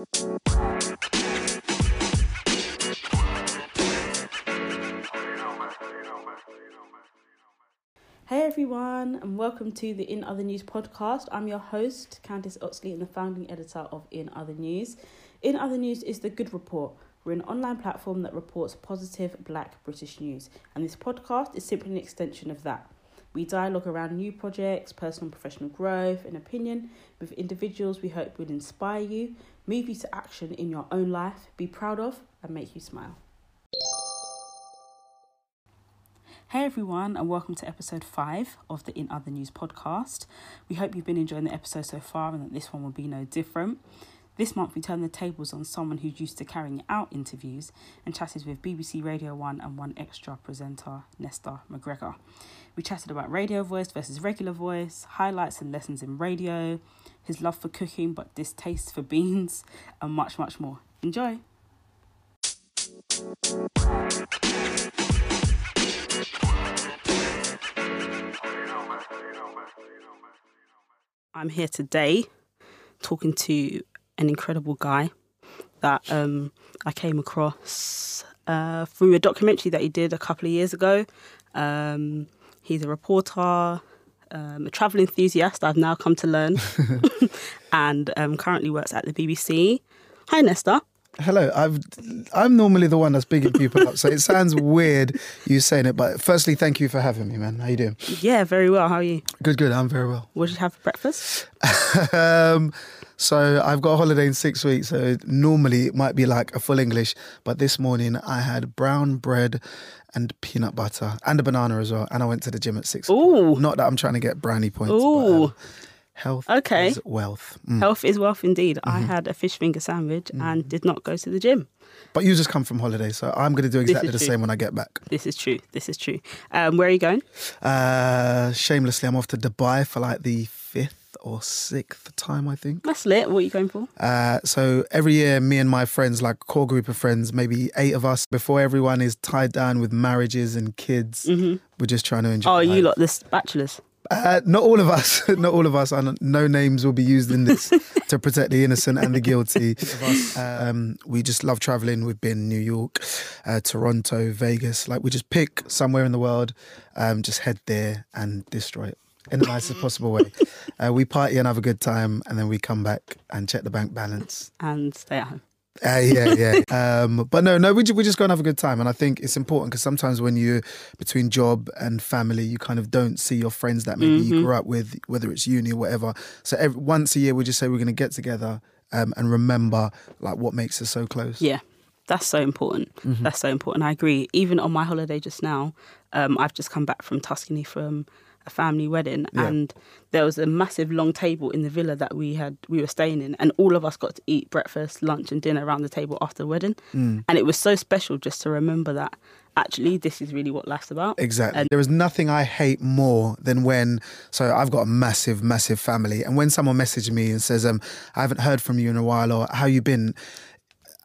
Hey everyone, and welcome to the In Other News podcast. I'm your host, Candice Oxley, and the founding editor of In Other News. In Other News is the Good Report. We're an online platform that reports positive black British news, and this podcast is simply an extension of that. We dialogue around new projects, personal and professional growth, and opinion with individuals we hope will inspire you, move you to action in your own life, be proud of, and make you smile. Hey everyone, and welcome to episode five of the In Other News podcast. We hope you've been enjoying the episode so far and that this one will be no different. This month, we turn the tables on someone who's used to carrying out interviews and chatted with BBC Radio 1 and One Extra presenter Nesta McGregor. We chatted about radio voice versus regular voice, highlights and lessons in radio, his love for cooking but distaste for beans, and much, much more. Enjoy! I'm here today talking to an incredible guy that um, I came across uh, through a documentary that he did a couple of years ago. Um, he's a reporter, um, a travel enthusiast, I've now come to learn, and um, currently works at the BBC. Hi, Nesta. Hello, I've I'm normally the one that's bigging people up, so it sounds weird you saying it. But firstly, thank you for having me, man. How you doing? Yeah, very well. How are you? Good, good. I'm very well. What did you have for breakfast? um, so I've got a holiday in six weeks, so normally it might be like a full English, but this morning I had brown bread and peanut butter and a banana as well, and I went to the gym at six. Ooh. Not that I'm trying to get brownie points. But, Ooh. um, health Okay. is wealth. Mm. Health is wealth indeed. I had a fish finger sandwich and did not go to the gym. But you just come from holiday, so I'm going to do exactly the true. same when I get back. This is true. This is true. Um, where are you going? Uh, shamelessly, I'm off to Dubai for like the fifth or sixth time, I think. That's lit. What are you going for? Uh, so every year, me and my friends, like core group of friends, maybe eight of us, before everyone is tied down with marriages and kids, we're just trying to enjoy. Oh, you life. lot, this bachelors. Uh, not all of us, not all of us, and no names will be used in this to protect the innocent and the guilty. Um, we just love traveling. We've been New York, uh, Toronto, Vegas. Like we just pick somewhere in the world, um, just head there and destroy it in the nicest possible way. Uh, we party and have a good time, and then we come back and check the bank balance. and stay at home. Uh, yeah, yeah. um, but no, no, we, ju- we just go and have a good time. And I think it's important because sometimes when you're between job and family, you kind of don't see your friends that maybe you grew up with, whether it's uni or whatever. So every, once a year, we just say we're going to get together um, and remember like what makes us so close. Yeah, that's so important. That's so important. I agree. Even on my holiday just now, um, I've just come back from Tuscany from a family wedding, Yeah. and there was a massive long table in the villa that we had we were staying in, and all of us got to eat breakfast, lunch, and dinner around the table after the wedding, and it was so special just to remember that actually this is really what life's about. Exactly. And- there is nothing I hate more than when, so I've got a massive, massive family. And when someone messages me and says, um, I haven't heard from you in a while or how you been?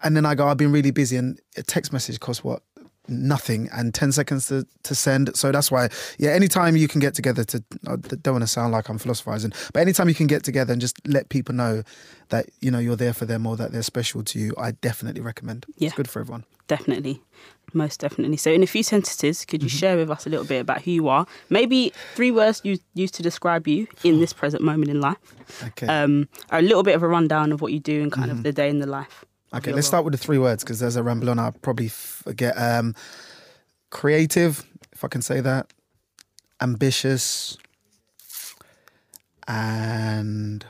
And then I go, I've been really busy. And a text message costs what? Nothing and 10 seconds to, to send. So that's why, yeah, anytime you can get together to, I don't want to sound like I'm philosophizing, but anytime you can get together and just let people know that, you know, you're there for them or that they're special to you, I definitely recommend. Yeah. It's good for everyone. Definitely. Most definitely. So, in a few sentences, could you share with us a little bit about who you are? Maybe three words you used to describe you in this present moment in life. Okay. Um, a little bit of a rundown of what you do and kind of the day in the life. Okay, let's start with the three words because there's a ramble on. I'll probably forget. Um, creative, if I can say that. Ambitious. And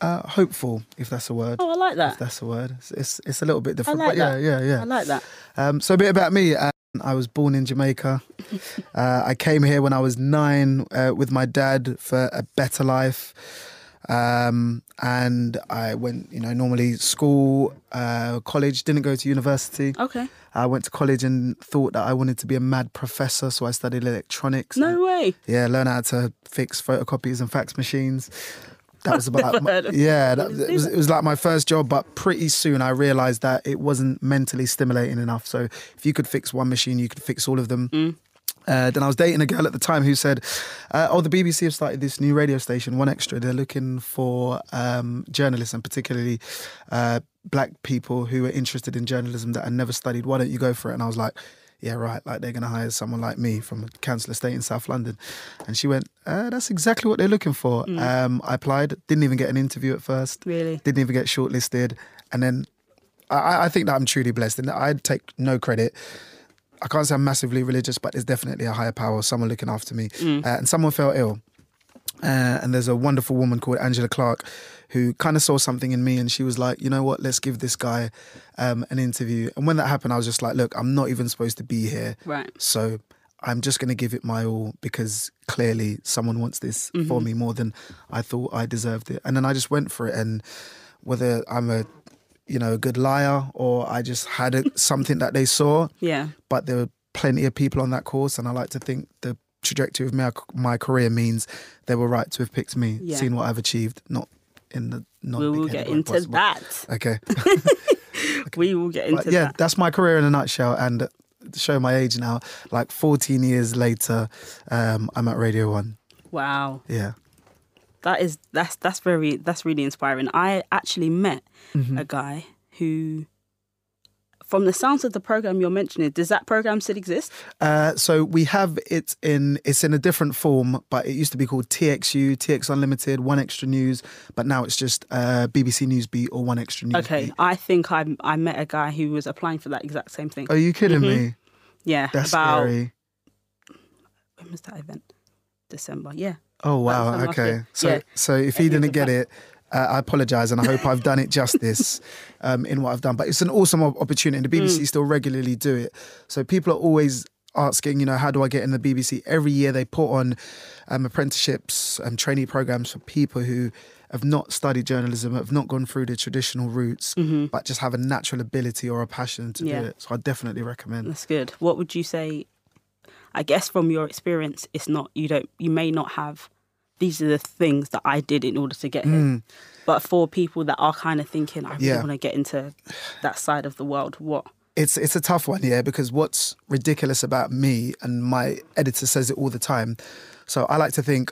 uh, hopeful, if that's a word. Oh, I like that. If that. that's a word. It's, it's, it's a little bit I different. like but yeah, that. yeah, yeah. I like that. Um, so a bit about me. Um, I was born in Jamaica. uh, I came here when I was nine uh, with my dad for a better life. Um, and I went, you know, normally school, uh, college, didn't go to university. Okay. I went to college and thought that I wanted to be a mad professor, so I studied electronics. No way. Yeah, learn how to fix photocopies and fax machines. That was about of yeah. That, it was it was like my first job, but pretty soon I realised that it wasn't mentally stimulating enough. So if you could fix one machine, you could fix all of them. Mm. Uh, then I was dating a girl at the time who said, uh, "Oh, the BBC have started this new radio station, One Extra. They're looking for um, journalists, and particularly uh, black people who are interested in journalism that had never studied. Why don't you go for it?" And I was like, "Yeah, right. Like they're going to hire someone like me from a council estate in South London." And she went, uh, "That's exactly what they're looking for." Um, I applied, didn't even get an interview at first, Really? didn't even get shortlisted, and then I, I think that I'm truly blessed, and I'd take no credit. I can't say I'm massively religious, but there's definitely a higher power, someone looking after me. Uh, and someone fell ill. Uh, and there's a wonderful woman called Angela Clark who kind of saw something in me and she was like, you know what, let's give this guy um, an interview. And when that happened, I was just like, look, I'm not even supposed to be here. Right. So I'm just going to give it my all because clearly someone wants this for me more than I thought I deserved it. And then I just went for it. And whether I'm a, you know, a good liar or I just had a, something that they saw, Yeah. but there were plenty of people on that course. And I like to think the trajectory of my, my career means they were right to have picked me, Yeah. seen what I've achieved, not in the not We will get into possible. that. Okay. We will get into But yeah, that. that's my career in a nutshell. And to show my age now, like 14 years later, um, I'm at Radio One. Wow. Yeah. That is that's that's very that's really inspiring. I actually met Mm-hmm. a guy who from the sounds of the program you're mentioning, does that program still exist? Uh, so we have it in it's in a different form, but it used to be called TXU, TX Unlimited, One Extra News, but now it's just uh, BBC Newsbeat or One Extra News. Okay, I think I I met a guy who was applying for that exact same thing. Are you kidding me? Yeah, That's about scary. when was that event? December. Yeah. Oh wow. Okay. So Yeah. so if he didn't get it, uh, I apologize, and I hope I've done it justice um, in what I've done. But it's an awesome opportunity, and the BBC Mm. still regularly do it. So people are always asking, you know, how do I get in the BBC? Every year they put on um, apprenticeships and trainee programs for people who have not studied journalism, have not gone through the traditional routes, but just have a natural ability or a passion to Mm-hmm. Yeah. do it. So I definitely recommend. That's good. What would you say? I guess from your experience, it's not you don't you may not have. These are the things that I did in order to get here. But for people that are kind of thinking, I really Mm. Yeah. want to get into that side of the world, what? It's it's a tough one, yeah, because what's ridiculous about me and my editor says it all the time. So I like to think,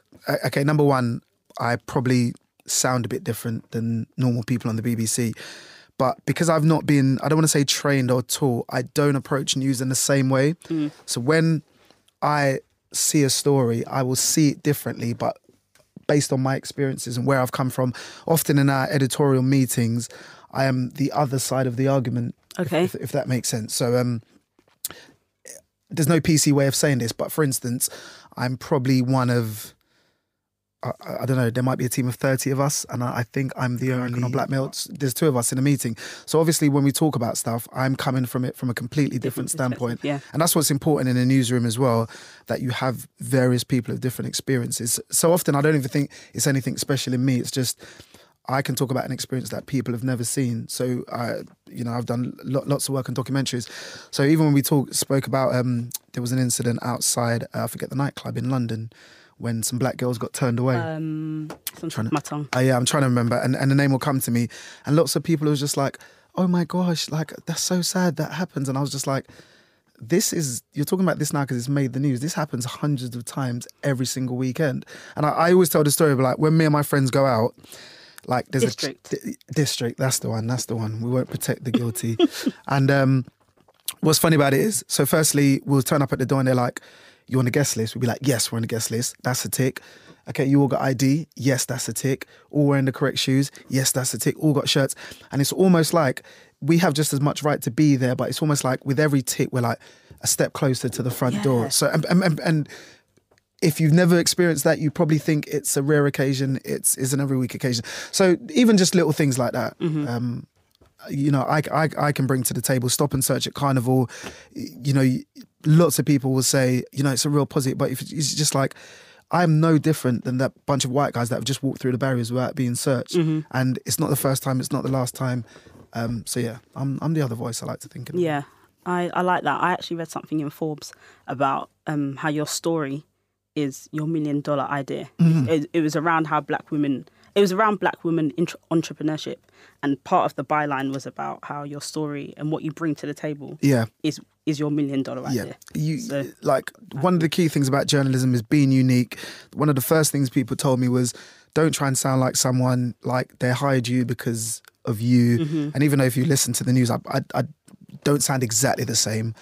okay, number one, I probably sound a bit different than normal people on the BBC. But because I've not been, I don't want to say trained or taught, I don't approach news in the same way. So when I see a story, I will see it differently, but based on my experiences and where I've come from. Often in our editorial meetings, I am the other side of the argument. if- Okay. If, if that makes sense. So um, there's no PC way of saying this, but for instance, I'm probably one of. I, I don't know. There might be a team of thirty of us, and I, I think I'm the only on black male. There's two of us in a meeting, so obviously when we talk about stuff, I'm coming from it from a completely different, Different standpoint. yeah. And that's what's important in a newsroom as well, that you have various people of different experiences. So often I don't even think it's anything special in me. It's just I can talk about an experience that people have never seen. So I, you know, I've done lo- lots of work on documentaries. So even when we talk spoke about, um, there was an incident outside, uh, I forget the nightclub in London, when some black girls got turned away. Um, Trying to- my tongue. Uh, yeah, I'm trying to remember, and, and the name will come to me. And lots of people was just like, "Oh my gosh, like that's so sad that happens." And I was just like, "This is you're talking about this now because it's made the news. This happens hundreds of times every single weekend." And I, I always tell the story of like when me and my friends go out, like there's DSTRKT. a di- district. That's the one. That's the one. We won't protect the guilty. and um, what's funny about it is, so firstly, we'll turn up at the door and they're like, "You on the guest list?" We'd be like, "Yes, we're on the guest list." That's a tick. Okay, you all got ID? Yes, that's a tick. All wearing the correct shoes? Yes, that's a tick. All got shirts, and it's almost like we have just as much right to be there, but it's almost like with every tick, we're like a step closer to the front Yeah. door. So and, and, and, if you've never experienced that, you probably think it's a rare occasion. It's is an every week occasion. So even just little things like that, um, you know, I, I I can bring to the table. Stop and search at Carnival. You know, lots of people will say, you know, it's a real positive, but if it's just like. I'm no different than that bunch of white guys that have just walked through the barriers without being searched, and it's not the first time, it's not the last time. Um, so yeah, I'm I'm the other voice I like to think. Of. Yeah, I, I like that. I actually read something in Forbes about um, how your story is your million dollar idea. Mm-hmm. It, it was around how black women it was around black women intra- entrepreneurship, and part of the byline was about how your story and what you bring to the table Yeah. is is your million dollar Yeah, idea. you So- like one of the key things about journalism is being unique. One of the first things people told me was, "Don't try and sound like someone like they hired you because of you." Mm-hmm. And even though if you listen to the news, I, I, I don't sound exactly the same.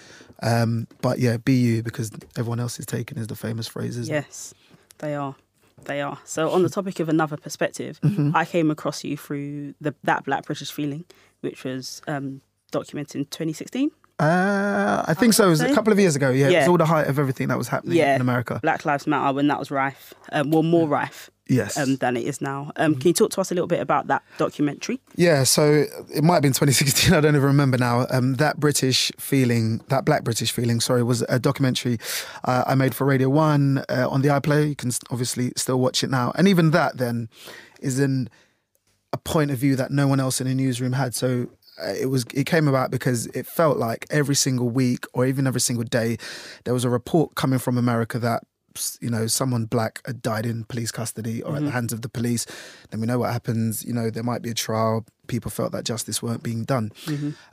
Um, but yeah, be you because everyone else is taken is the famous phrase. Isn't it? Yes, they are. They are. So on the topic of another perspective, Mm-hmm. I came across you through the that Black British feeling, which was um, documented in 2016. Uh, I think so. It was a couple of years ago. Yeah, it was all the height of everything that was happening Yeah, in America. Black Lives Matter when that was rife, um, well, more rife Yes. um, than it is now. Um, Can you talk to us a little bit about that documentary? Yeah, so it might have been 2016. I don't even remember now. Um, that British feeling, that Black British feeling, sorry, was a documentary uh, I made for Radio One uh, on the iPlayer. You can obviously still watch it now, and even that then is in a point of view that no one else in the newsroom had. So uh, it was it came about because it felt like every single week or even every single day there was a report coming from America that you know someone black had died in police custody or at the hands of the police then we know what happens. You know there might be a trial. People felt that justice weren't being done.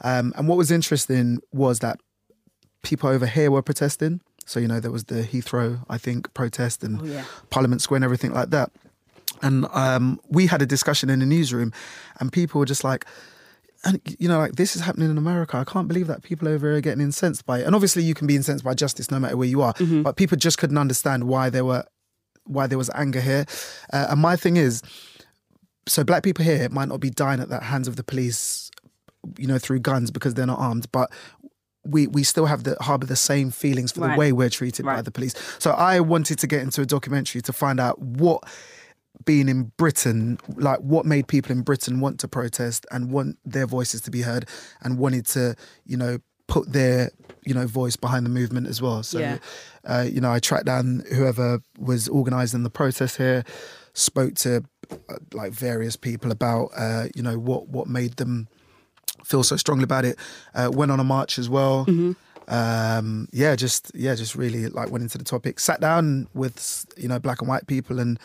Um, and what was interesting was that people over here were protesting. So you know there was the heathrow i think protest and Oh, yeah. parliament square and everything like that. And um, we had a discussion in the newsroom and people were just like and you know like this is happening in america. I can't believe that people over here are getting incensed by it. And obviously you can be incensed by justice no matter where you are. But people just couldn't understand why there were why there was anger here. Uh, and my thing is so black people here might not be dying at the hands of the police you know through guns because they're not armed but we we still have the harbor the same feelings for Right. the way we're treated by the police. So i wanted to get into a documentary to find out what being in Britain, like what made people in Britain want to protest and want their voices to be heard and wanted to, you know, put their, you know, voice behind the movement as well. So, Yeah. uh, you know, I tracked down whoever was organising the protest here, spoke to uh, like various people about, uh, you know, what what made them feel so strongly about it. Uh, went on a march as well. Um, yeah, just yeah, just really like went into the topic. Sat down with you know black and white people and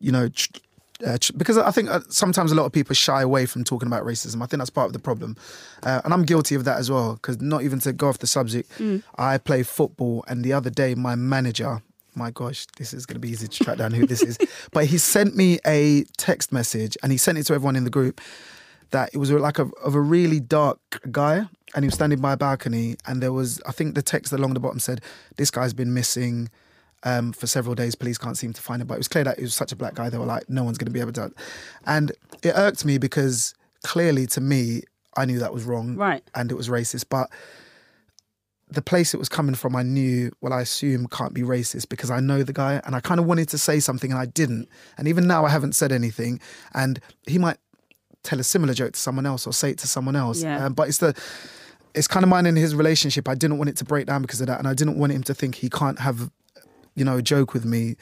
you know, uh, because I think uh, sometimes a lot of people shy away from talking about racism. I think that's part of the problem, uh, and I'm guilty of that as well. Because not even to go off the subject, I play football, and the other day my manager. My gosh, this is going to be easy to track down who this is. But he sent me a text message, and he sent it to everyone in the group. That it was like a, of a really dark guy, and he was standing by a balcony, and there was, I think, the text along the bottom said, "This guy's been missing." Um, for several days. Police can't seem to find him. But it was clear that he was such a black guy. They were like, no one's going to be able to. And it irked me because clearly to me, I knew that was wrong. Right. And it was racist. But the place it was coming from, I knew, well, I assume can't be racist because I know the guy and I kind of wanted to say something and I didn't. And even now I haven't said anything. And he might tell a similar joke to someone else or say it to someone else. Yeah. Um, but it's the, it's kind of mine in his relationship. I didn't want it to break down because of that. And I didn't want him to think he can't have you know, a joke with me,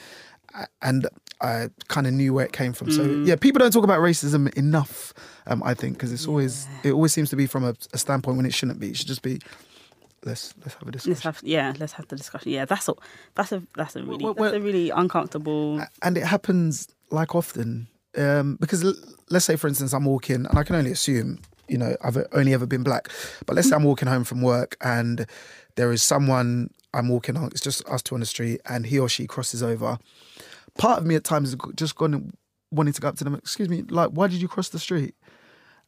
and I kind of knew where it came from. So yeah, people don't talk about racism enough. Um, I think because it's always it always seems to be from a, a standpoint when it shouldn't be. It should just be let's let's have a discussion. Let's have yeah, let's have the discussion. Yeah, that's a that's a that's a really Well, well- that's a really uncomfortable. and it happens like often um, because l- let's say for instance i'm walking and i can only assume you know i've only ever been black but let's say i'm walking home from work and there is someone i'm walking on it's just us two on the street and he or she crosses over part of me at times has just gone wanting to go up to them excuse me like why did you cross the street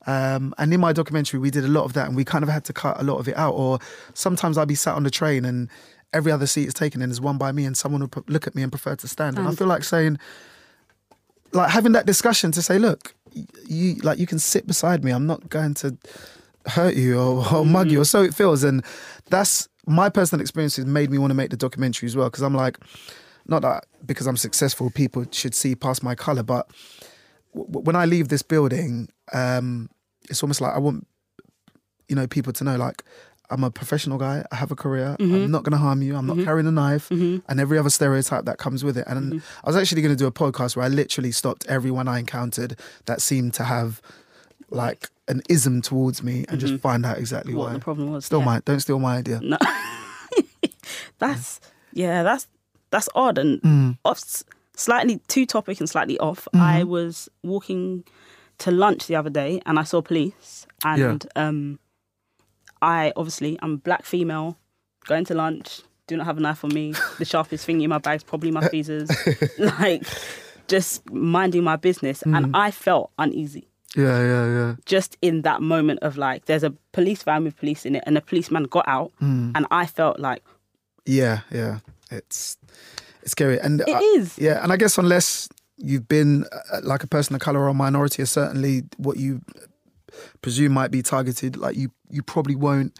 um, and in my documentary, we did a lot of that, and we kind of had to cut a lot of it out. Or sometimes I'd be sat on the train, and every other seat is taken, and there's one by me, and someone would look at me and prefer to stand. And I feel like saying, like having that discussion to say, look, you like you can sit beside me. I'm not going to hurt you or, or mug you, or so it feels. And that's my personal experiences made me want to make the documentary as well, because I'm like, not that because I'm successful, people should see past my color, but w- when I leave this building, um, it's almost like I want you know people to know like I'm a professional guy. I have a career. I'm mm-hmm. not going to harm you. I'm not mm-hmm. carrying a knife, mm-hmm. and every other stereotype that comes with it. And I was actually going to do a podcast where I literally stopped everyone I encountered that seemed to have like an ism towards me, and just find out exactly What why. the problem was, Still yeah. my don't steal my idea. No. that's yeah, that's that's odd and Mm. oft- slightly too topic and slightly off. I was walking to lunch the other day and I saw police and um I obviously I'm a black female going to lunch, do not have a knife on me, the sharpest thing in my bag's probably my tweezers, like just minding my business and I felt uneasy Yeah, yeah, yeah. just in that moment of like there's a police van with police in it and a policeman got out and I felt like Yeah, yeah. It's it's scary, and it I- is. Yeah, and I guess unless you've been uh, like a person of color or a minority, or certainly what you presume might be targeted, like you you probably won't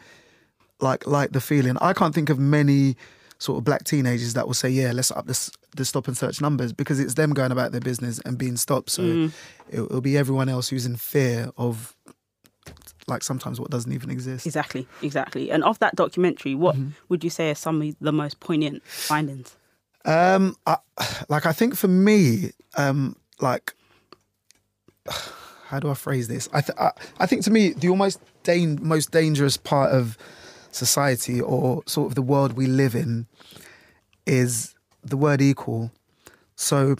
like like the feeling. I can't think of many sort of black teenagers that will say, "Yeah, let's up this the stop and search numbers," because it's them going about their business and being stopped. So Mm. it'll, it'll be everyone else who's in fear of like sometimes what doesn't even exist. Exactly, exactly. And of that documentary, what Mm-hmm. would you say are some of the most poignant findings? Um, I, like I think for me, um, like how do I phrase this? I, th- I, I think to me the almost dan- most dangerous part of society or sort of the world we live in is the word equal. So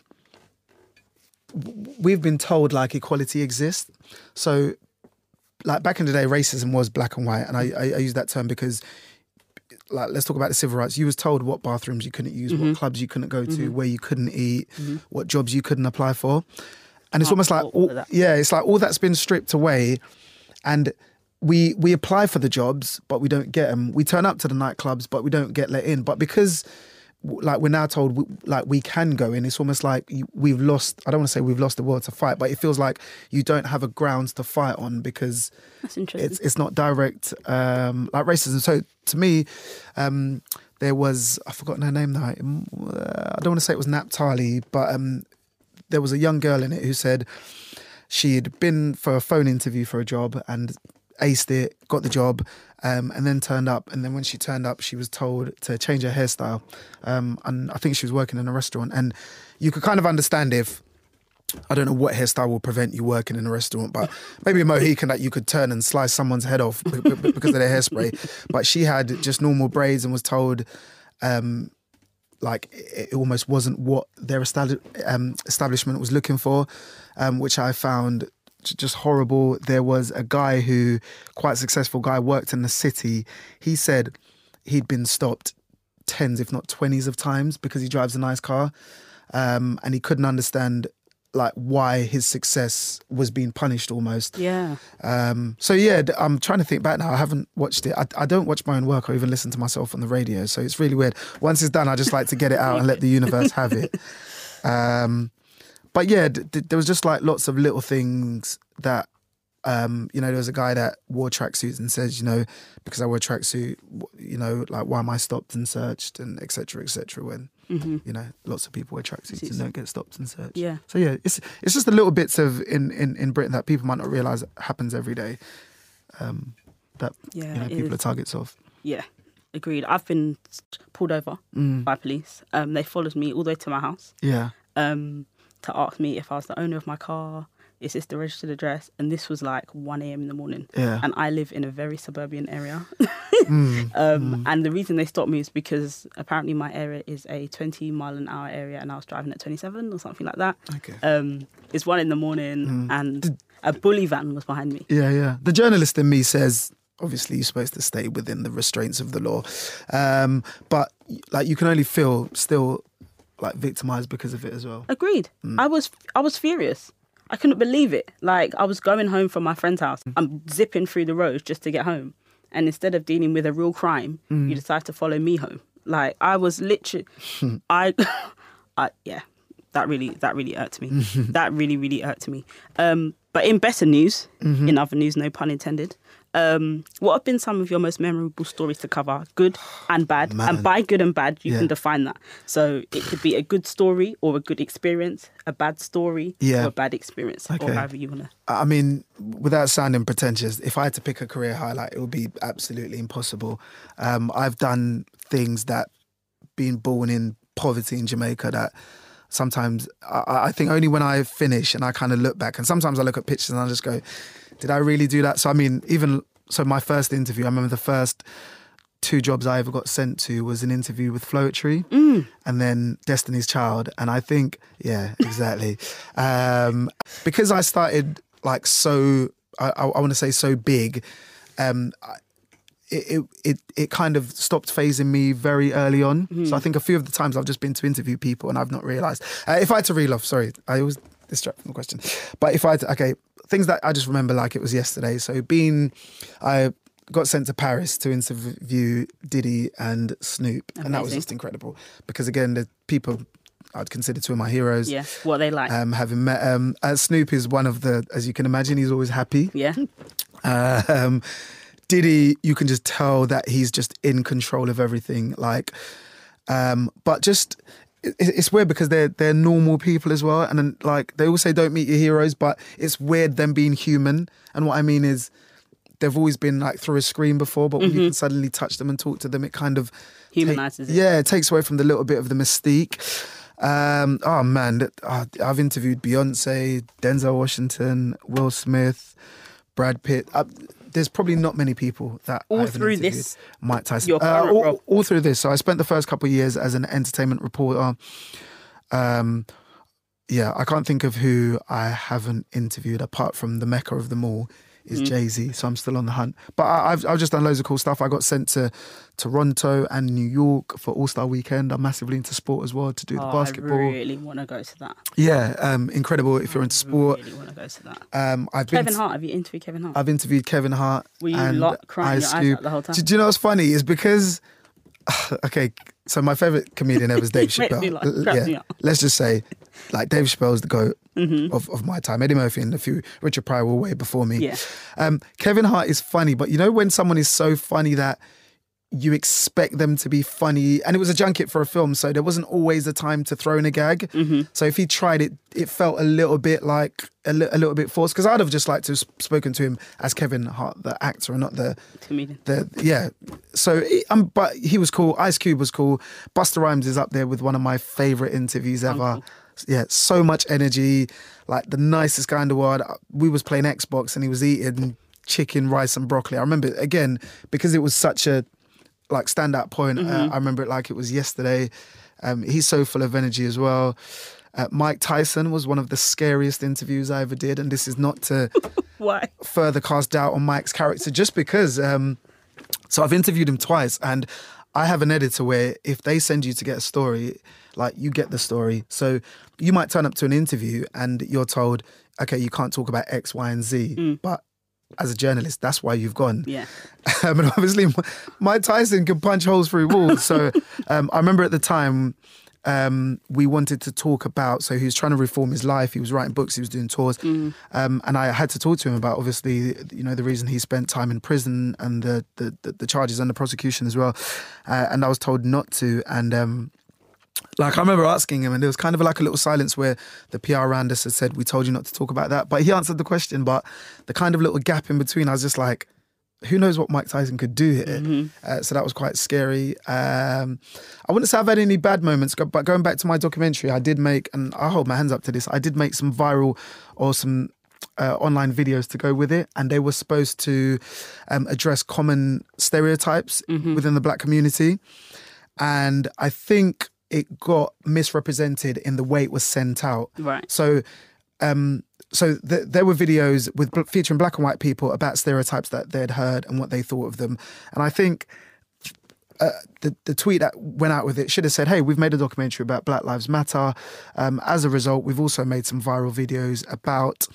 we've been told like equality exists. So like back in the day, racism was black and white, and I, I, I use that term because like let's talk about the civil rights. You was told what bathrooms you couldn't use, Mm-hmm. what clubs you couldn't go to, where you couldn't eat, what jobs you couldn't apply for, and it's almost like all yeah, it's like all that's been stripped away, and we we apply for the jobs but we don't get them. We turn up to the nightclubs but we don't get let in. But because like we're now told we, like we can go in, it's almost like we've lost. I don't want to say we've lost the world to fight, but it feels like you don't have a grounds to fight on because it's it's not direct um, like racism. So to me, um, there was I've forgotten her name now. Um, I don't want to say it was Naptali, but um, there was a young girl in it who said she had been for a phone interview for a job and aced it, got the job, um, and then turned up. And then when she turned up, she was told to change her hairstyle. Um, and I think she was working in a restaurant. And you could kind of understand if I don't know what hairstyle will prevent you working in a restaurant, but maybe a mohican that you could turn and slice someone's head off because of their hairspray. But she had just normal braids and was told, um, like it almost wasn't what their um, establishment was looking for, um, which I found just horrible. There was a guy who, quite successful guy, worked in the city. He said he'd been stopped tens, if not twenties, of times because he drives a nice car, um, and he couldn't understand like why his success was being punished almost. yeah. Um, so yeah, I'm trying to think back now. I haven't watched it. I, I don't watch my own work or even listen to myself on the radio. So it's really weird. Once it's done, I just like to get it out and let the universe have it. Um, but yeah, d- d- there was just like lots of little things that, um, you know, there was a guy that wore tracksuits and says, you know, because I wear a tracksuit, you know, like why am I stopped and searched and etc. Cetera, etc. Cetera, when you know lots of people wear tracksuits and don't get stopped and searched. Yeah. So yeah, it's it's just the little bits of in in, in Britain that people might not realize happens every day. Um, that Yeah. you know people is. are targets of. Yeah, agreed. I've been pulled over Mm. by police. Um, they followed me all the way to my house Yeah. um, to ask me if I was the owner of my car. Is this the registered address? And this was like 1 a.m. in the morning. Yeah. And I live in a very suburban area. Mm. Um, And the reason they stopped me is because apparently my area is a 20 mile an hour area and I was driving at 27 or something like that. Okay. Um, it's one in the morning and a bully van was behind me. Yeah, yeah. The journalist in me says, obviously, you're supposed to stay within the restraints of the law, um, but like you can only feel still like victimized because of it as well. Agreed. Mm. I was I was furious. I couldn't believe it. Like I was going home from my friend's house. Mm. I'm zipping through the roads just to get home. And instead of dealing with a real crime, Mm. you decide to follow me home. Like I was literally I I yeah. That really that really irked me. that really, really irked me. Um but in better news, Mm-hmm. in other news, no pun intended. Um, what have been some of your most memorable stories to cover, good and bad? Man. And by good and bad, you Yeah. can define that. So it could be a good story or a good experience, a bad story Yeah. or a bad experience, Okay. or however you want to. I mean, without sounding pretentious, if I had to pick a career highlight, it would be absolutely impossible. Um, I've done things that, being born in poverty in Jamaica, that sometimes I, I think only when I finish and I kind of look back, and sometimes I look at pictures and I just go, did I really do that? So, I mean, even so, my first interview, I remember the first two jobs I ever got sent to was an interview with Floetry Mm. and then Destiny's Child. And I think, yeah, exactly. um, because I started like so, I, I, I want to say so big. Um, I- it, it it it kind of stopped phasing me very early on. Mm-hmm. So I think a few of the times I've just been to interview people and I've not realised. Uh, if I had to reel off, sorry, I always distract from the question. But if I had to, okay, things that I just remember like it was yesterday. So being, I got sent to Paris to interview Diddy and Snoop, and that was just incredible because again, the people I'd consider two of my heroes. Yeah. What they like. Um, having met um, uh, Snoop is one of the, as you can imagine, he's always happy. yeah. Um, Diddy, you can just tell that he's just in control of everything. Like, um, but just it's weird because they're they're normal people as well, and then like they all say don't meet your heroes, but it's weird them being human. And what I mean is. They've always been like through a screen before, but when you can suddenly touch them and talk to them, it kind of take- Humanizes it. Yeah, it takes away from the little bit of the mystique. Um, oh man, that- uh, I've interviewed Beyonce, Denzel Washington, Will Smith, Brad Pitt. Uh, there's probably not many people that All through this, Mike Tyson. Uh, all, all through this. So I spent the first couple of years as an entertainment reporter. Um, yeah, I can't think of who I haven't interviewed apart from the mecca of them all is Mm. Jay Z. So I'm still on the hunt. But I, I've I've just done loads of cool stuff. I got sent to Toronto and New York for All Star Weekend. I'm massively into sport as well to do the Oh, basketball. I really want to go to that. Yeah, um, incredible if you're into sport. Really want to go to that. Um, I've been Kevin to- Hart. Have you interviewed Kevin Hart? I've interviewed Kevin Hart. Were you and lot crying your eyes out the whole time? Do, do you know what's funny? Is because okay, so my favorite comedian ever is Dave Chappelle. me yeah, let's just say, like Dave Chappelle's the goat Mm-hmm. of, of my time. Eddie Murphy and a few Richard Pryor were way before me. Yeah. Um, Kevin Hart is funny, but you know when someone is so funny that you expect them to be funny, and it was a junket for a film, so there wasn't always a time to throw in a gag. Mm-hmm. So if he tried it, it felt a little bit like a, li- a little bit forced. Because I'd have just liked to have spoken to him as Kevin Hart, the actor, and not the Comedian. the yeah. So um, but he was cool. Ice Cube was cool. Busta Rhymes is up there with one of my favorite interviews ever. Uncle. Yeah, so much energy, like the nicest guy in the world. We was playing Xbox and he was eating chicken, rice, and broccoli. I remember again because it was such a like standout point. Uh, I remember it like it was yesterday. Um, he's so full of energy as well. Uh, Mike Tyson was one of the scariest interviews I ever did, and this is not to Why? further cast doubt on Mike's character just because. Um, so I've interviewed him twice, and I have an editor where if they send you to get a story, like you get the story. So you might turn up to an interview and you're told, okay, you can't talk about X, Y, and Z, but as a journalist, that's why you've gone. Yeah. Um, and obviously, Mike Tyson can punch holes through walls. So um, I remember at the time um, we wanted to talk about. So he was trying to reform his life. He was writing books. He was doing tours, um, and I had to talk to him about obviously, you know, the reason he spent time in prison and the the, the, the charges and the prosecution as well. Uh, and I was told not to. And um, like I remember asking him, and there was kind of like a little silence where the PR around us had said, "We told you not to talk about that," but he answered the question. But the kind of little gap in between, I was just like, "Who knows what Mike Tyson could do here?" Uh, so that was quite scary. Um, I wouldn't say I've had any bad moments, but going back to my documentary, I did make, and I hold my hands up to this. I did make some viral or some uh, online videos to go with it, and they were supposed to um, address common stereotypes within the black community. And I think it got misrepresented in the way it was sent out. Right. So, um, so th- there were videos with bl- featuring black and white people about stereotypes that they'd heard and what they thought of them. And I think uh, the the tweet that went out with it should have said, "Hey, we've made a documentary about Black Lives Matter. Um, as a result, we've also made some viral videos about."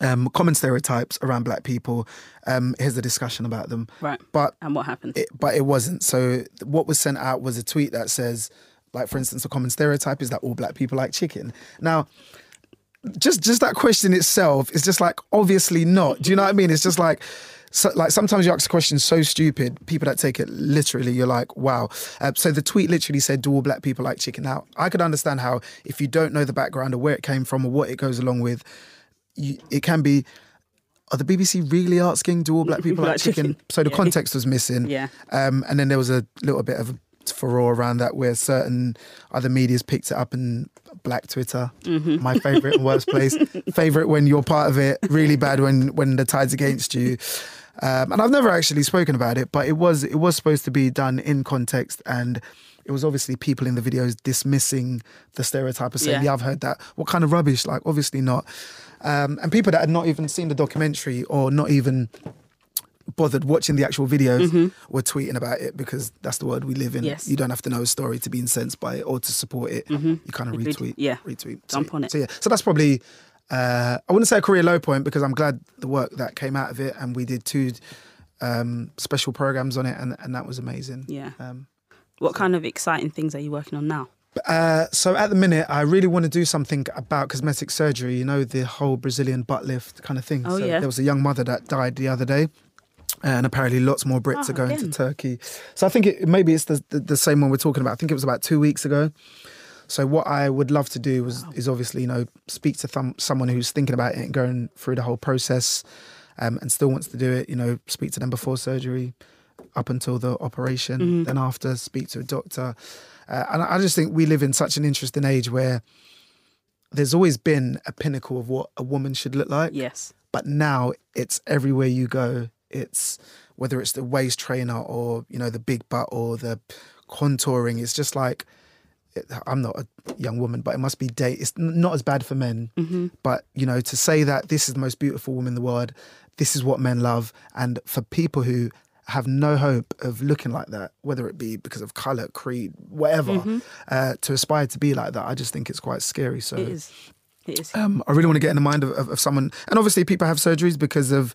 Um, common stereotypes around black people. Um, here's the discussion about them. Right. But And what happened? it, but it wasn't. So what was sent out was a tweet that says, like for instance, a common stereotype is that all black people like chicken. Now, just just that question itself is just like obviously not. Do you know what I mean? It's just like. So, like sometimes you ask a question so stupid, people that take it literally, you're like, wow. Uh, so the tweet literally said, "Do all black people like chicken?" Now I could understand how if you don't know the background or where it came from or what it goes along with, you, it can be. Are the BBC really asking, "Do all black people like Like chicken?" chicken. So the Yeah. context was missing. Yeah. Um, and then there was a little bit of a furore around that where certain other media's picked it up and black Twitter, Mm-hmm. my favorite and worst place. favorite when you're part of it, really bad when when the tide's against you. Um, and I've never actually spoken about it, but it was it was supposed to be done in context, and it was obviously people in the videos dismissing the stereotype of saying, Yeah. "Yeah, I've heard that. What kind of rubbish?" Like, obviously not. Um, and people that had not even seen the documentary or not even bothered watching the actual videos were tweeting about it because that's the world we live in. Mm-hmm. Yes. You don't have to know a story to be incensed by it or to support it. You kind of Agreed. retweet. Yeah. Retweet. Jump so, on it. So yeah. So that's probably uh, I wouldn't say a career low point because I'm glad the work that came out of it and we did two um, special programs on it and, and that was amazing. Yeah. Um, What kind of exciting things are you working on now? uh, so at the minute, I really want to do something about cosmetic surgery. You know, the whole Brazilian butt lift kind of thing. Oh, so yeah. There was a young mother that died the other day. And apparently, lots more Brits Oh, are going again. to Turkey. So I think it, maybe it's the, the the same one we're talking about. I think it was about two weeks ago. So what I would love to do was is obviously you know speak to someone who's thinking about it and going through the whole process, um, and still wants to do it. You know, speak to them before surgery, up until the operation, Mm-hmm. then after speak to a doctor. Uh, and I just think we live in such an interesting age where there's always been a pinnacle of what a woman should look like, Yes. but now it's everywhere you go. It's whether it's the waist trainer or you know the big butt or the contouring. It's just like it, I'm not a young woman, but it must be date. It's not as bad for men, but you know to say that this is the most beautiful woman in the world, this is what men love, and for people who have no hope of looking like that, whether it be because of color, creed, whatever, uh, to aspire to be like that, I just think it's quite scary. So It is. It is. um, I really want to get in the mind of, of, of someone. And obviously, people have surgeries because of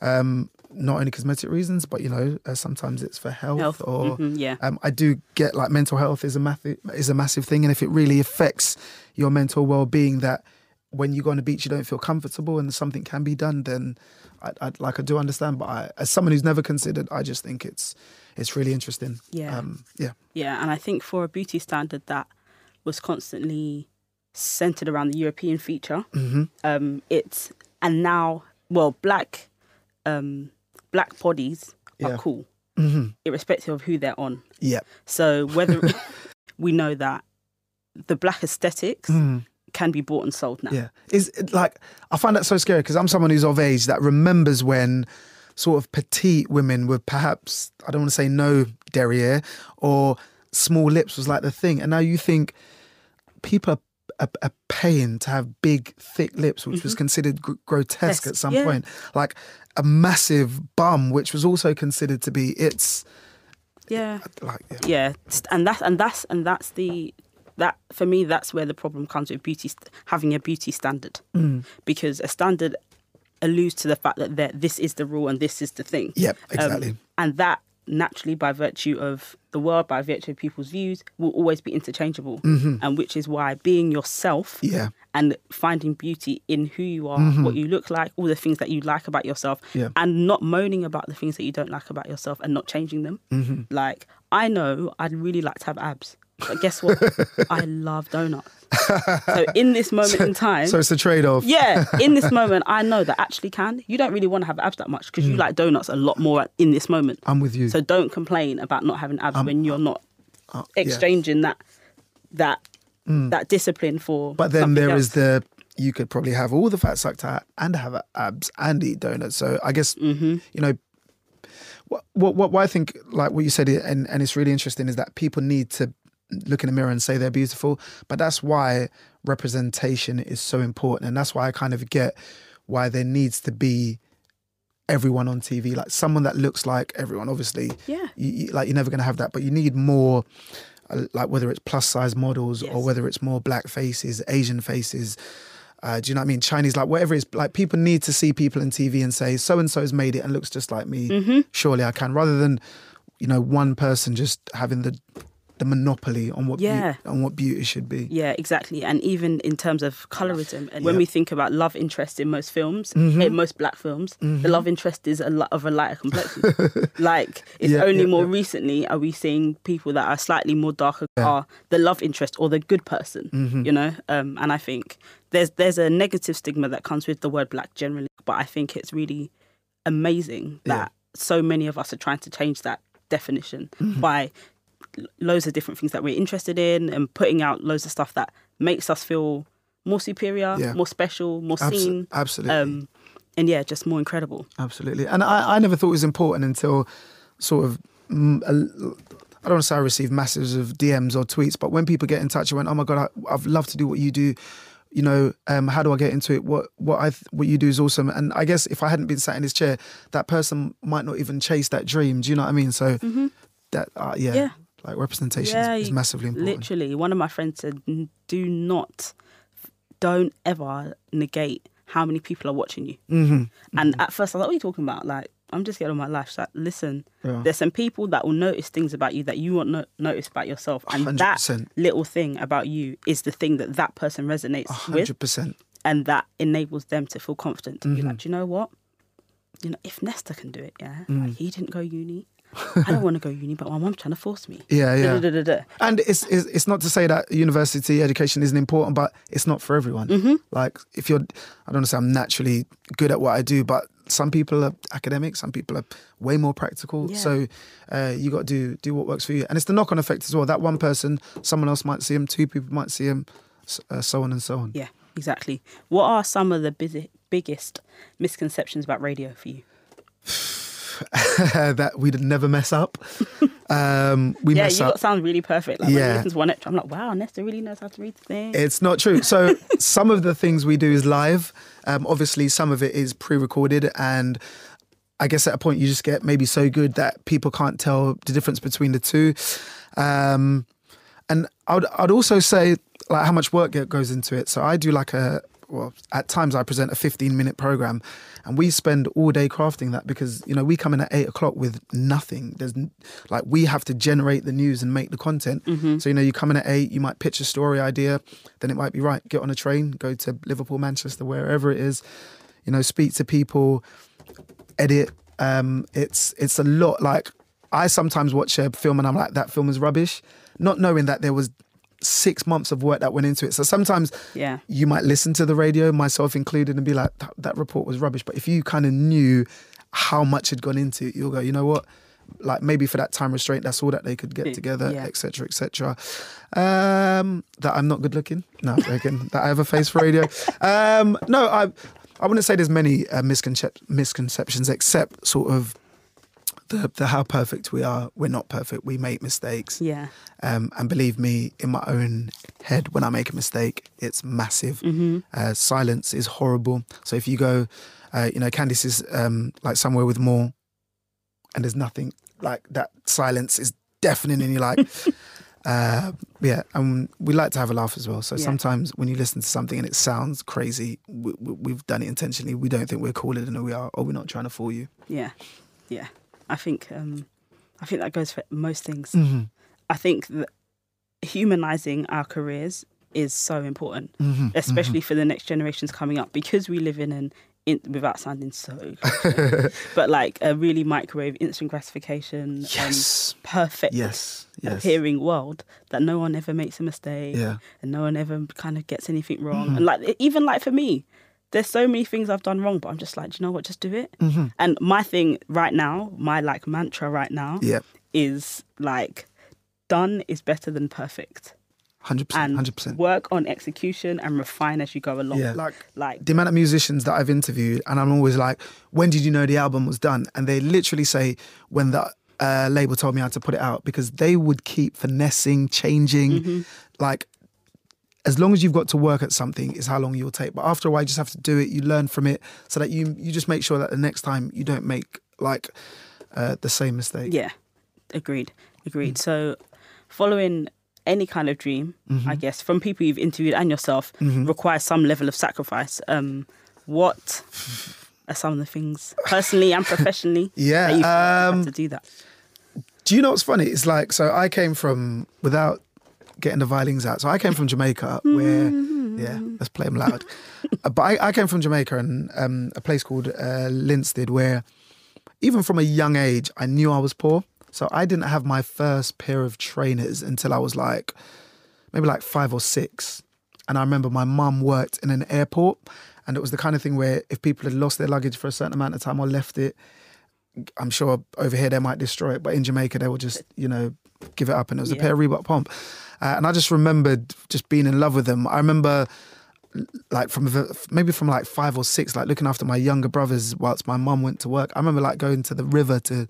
um, not only cosmetic reasons, but you know, uh, sometimes it's for health, Health. or Mhm, yeah. um, I do get like mental health is a massive is a massive thing, and if it really affects your mental well being, that when you go on the beach you don't feel comfortable and something can be done, then I, I like I do understand. But I, as someone who's never considered, I just think it's it's really interesting. Yeah. um, yeah, Yeah, and I think for a beauty standard that was constantly centered around the European feature, hmm um, it's and now well, black um, black bodies are Yeah. cool, hmm irrespective of who they're on. yeah. So whether we know that the black aesthetics Mhm. can be bought and sold now. Yeah, is it like I find that so scary because I'm someone who's of age that remembers when sort of petite women were perhaps I don't want to say no derriere or small lips was like the thing, and now you think people are, are, are paying to have big thick lips, which was considered gr- grotesque Yes, at some yeah. point, like a massive bum, which was also considered to be it's Yeah. like yeah. yeah and that's and that's and that's the that for me that's where the problem comes with beauty having a beauty standard Mm. because a standard alludes to the fact that this is the rule and this is the thing Yep, Um, exactly. and that naturally by virtue of the world by virtue of people's views will always be interchangeable and which is why being yourself Mm-hmm. Yeah. and finding beauty in who you are what you look like all the things that you like about yourself Yeah. and not moaning about the things that you don't like about yourself and not changing them Mm-hmm. like i know i'd really like to have abs but guess what i love donuts so in this moment in time So it's a trade off. yeah, in this moment, I know that actually can. You don't really want to have abs that much because you like donuts a lot more in this moment. I'm with you. So don't complain about not having abs when you're not Uh, yeah. exchanging that that that discipline for. But then there else. is the you could probably have all the fat sucked out and have abs and eat donuts. So I guess Mm-hmm. you know what, what what what I think like what you said and and it's really interesting is that people need to look in the mirror and say they're beautiful. But that's why representation is so important, and that's why I kind of get why there needs to be everyone on TV, like someone that looks like everyone. Obviously, Yeah. you, you- like you're never going to have that, but you need more, uh, like whether it's plus size models or whether it's more black faces, Asian faces. Uh, do you know what I mean? Chinese, like whatever it is, like people need to see people in TV and say, so and so's made it and looks just like me. Mm-hmm. Surely I can, rather than, you know, one person just having the the monopoly on what Yeah. beau- on what beauty should be. Yeah, exactly. And even in terms of colorism, and when we think about love interest in most films, Mm-hmm. in most black films, the love interest is a lot of a lighter complexion. like it's Yeah, only yeah, more yeah. recently are we seeing people that are slightly more darker are the love interest or the good person. Mm-hmm. You know, um, and I think there's there's a negative stigma that comes with the word black generally, but I think it's really amazing Yeah. that so many of us are trying to change that definition Mm-hmm. by loads of different things that we're interested in and putting out loads of stuff that makes us feel more superior, Yeah. more special, more Abso- seen. absolutely. Um, and yeah, just more incredible. Absolutely. And I, I never thought it was important until sort of, mm, a- I don't want to say I received masses of DMs or tweets, but when people get in touch, I went, oh my God, I, I'd love to do what you do. You know, um, how do I get into it? What what I what you do is awesome. And I guess if I hadn't been sat in this chair, that person might not even chase that dream. Do you know what I mean? So that uh, yeah, Mm-hmm. Yeah. Like representation Yeah, is, is massively important. Literally, one of my friends said, "Do not, don't ever negate how many people are watching you." hmm And at first, I was like, "What are you talking about?" Like, I'm just getting on my life. Like, listen, Yeah. there's some people that will notice things about you that you won't no- notice about yourself, and that 100%. little thing about you is the thing that that person resonates with, hundred percent. and that enables them to feel confident to Mm-hmm. like, "Do you know what? You know, if Nesta can do it, yeah, Mm. like, he didn't go uni. I don't want to go uni, but my mom's trying to force me. Yeah, yeah. Da-da-da-da-da. And it's, it's it's not to say that university education isn't important, but it's not for everyone. Mm-hmm. Like if you're, I don't want to say I'm naturally good at what I do, but some people are academic, some people are way more practical. Yeah. So uh, you got to do do what works for you, and it's the knock on effect as well. That one person, someone else might see him, two people might see him, uh, so on and so on. Yeah, exactly. What are some of the busy, biggest misconceptions about radio for you? that we'd never mess up. um, we yeah, mess you up. got sound really perfect. Like Yeah. to one extra, I'm like, wow, Nesta really knows how to read the thing. It's not true. So some of the things we do is live. Um, obviously, some of it is pre-recorded, and I guess at a point you just get maybe so good that people can't tell the difference between the two. Um, and I'd I'd also say like how much work goes into it. So I do like a well, at times I present a 15 minute program, and we spend all day crafting that because you know we come in at eight o'clock with nothing. There's like we have to generate the news and make the content. So you know you come in at eight, you might pitch a story idea, then it might be right. Get on a train, go to Liverpool, Manchester, wherever it is. You know, speak to people, edit. Um, it's it's a lot. Like I sometimes watch a film and I'm like, that film is rubbish, not knowing that there was six months of work that went into it. So sometimes Yeah. you might listen to the radio, myself included, and be like, that, that report was rubbish. But if you kind of knew how much had gone into it, you'll go, you know what? Like maybe for that time restraint, that's all that they could get together, Yeah. etc., etc. Um, that I'm not good looking. No, I reckon that I have a face for radio. Um, no, I I wouldn't say there's many uh, misconcep- misconceptions, except sort of the the how perfect we are. We're not perfect. We make mistakes. Yeah. Um, and believe me, in my own head, when I make a mistake, it's massive. Mm-hmm. Uh, silence is horrible. So if you go, uh, you know, Candice is um, like somewhere with more, and there's nothing like that. Silence is deafening, and you're like, uh, yeah. And we like to have a laugh as well. So Yeah. sometimes when you listen to something and it sounds crazy, we, we, we've done it intentionally. We don't think we're cooler than we are, or we're not trying to fool you. Yeah. Yeah. I think um I think that goes for most things. Mm-hmm. I think that humanizing our careers is so important, Mm-hmm. especially for the next generations coming up, because we live in an in, without sounding so, but like a really microwave instant gratification, Yes. um, perfect Yes. Yes. appearing world that no one ever makes a mistake, Yeah. and no one ever kind of gets anything wrong. Mm-hmm. And like even like for me, there's so many things I've done wrong, but I'm just like, do you know what? Just do it. Mm-hmm. And my thing right now, my like mantra right now, Yeah. is like done is better than perfect Hundred percent. and Hundred percent. work on execution and refine as you go along Yeah. Like like the amount of musicians that I've interviewed, and I'm always like, when did you know the album was done? And they literally say, when the uh, label told me how to put it out, because they would keep finessing, changing. Mm-hmm. Like, as long as you've got to work at something, is how long you'll take. But after a while, you just have to do it. You learn from it, so that you you just make sure that the next time you don't make like uh, the same mistake. yeah agreed agreed so following any kind of dream Mm-hmm. i guess from people you've interviewed and yourself requires some level of sacrifice um what are some of the things personally and professionally Yeah, that you've had um, to do that Do you know what's funny? It's like so I came from without getting the violins out. So I came from Jamaica, where yeah, let's play them loud. Uh, but I, I came from Jamaica and um, a place called uh, Linstead, where even from a young age I knew I was poor. So I didn't have my first pair of trainers until I was like maybe like five or six. And I remember my mum worked in an airport, and it was the kind of thing where if people had lost their luggage for a certain amount of time or left it, I'm sure over here they might destroy it, but in Jamaica they will just, you know, give it up. And it was a pair of Reebok pump. Uh, and I just remembered just being in love with them. I remember like from the, maybe from like five or six, like looking after my younger brothers whilst my mum went to work. I remember like going to the river to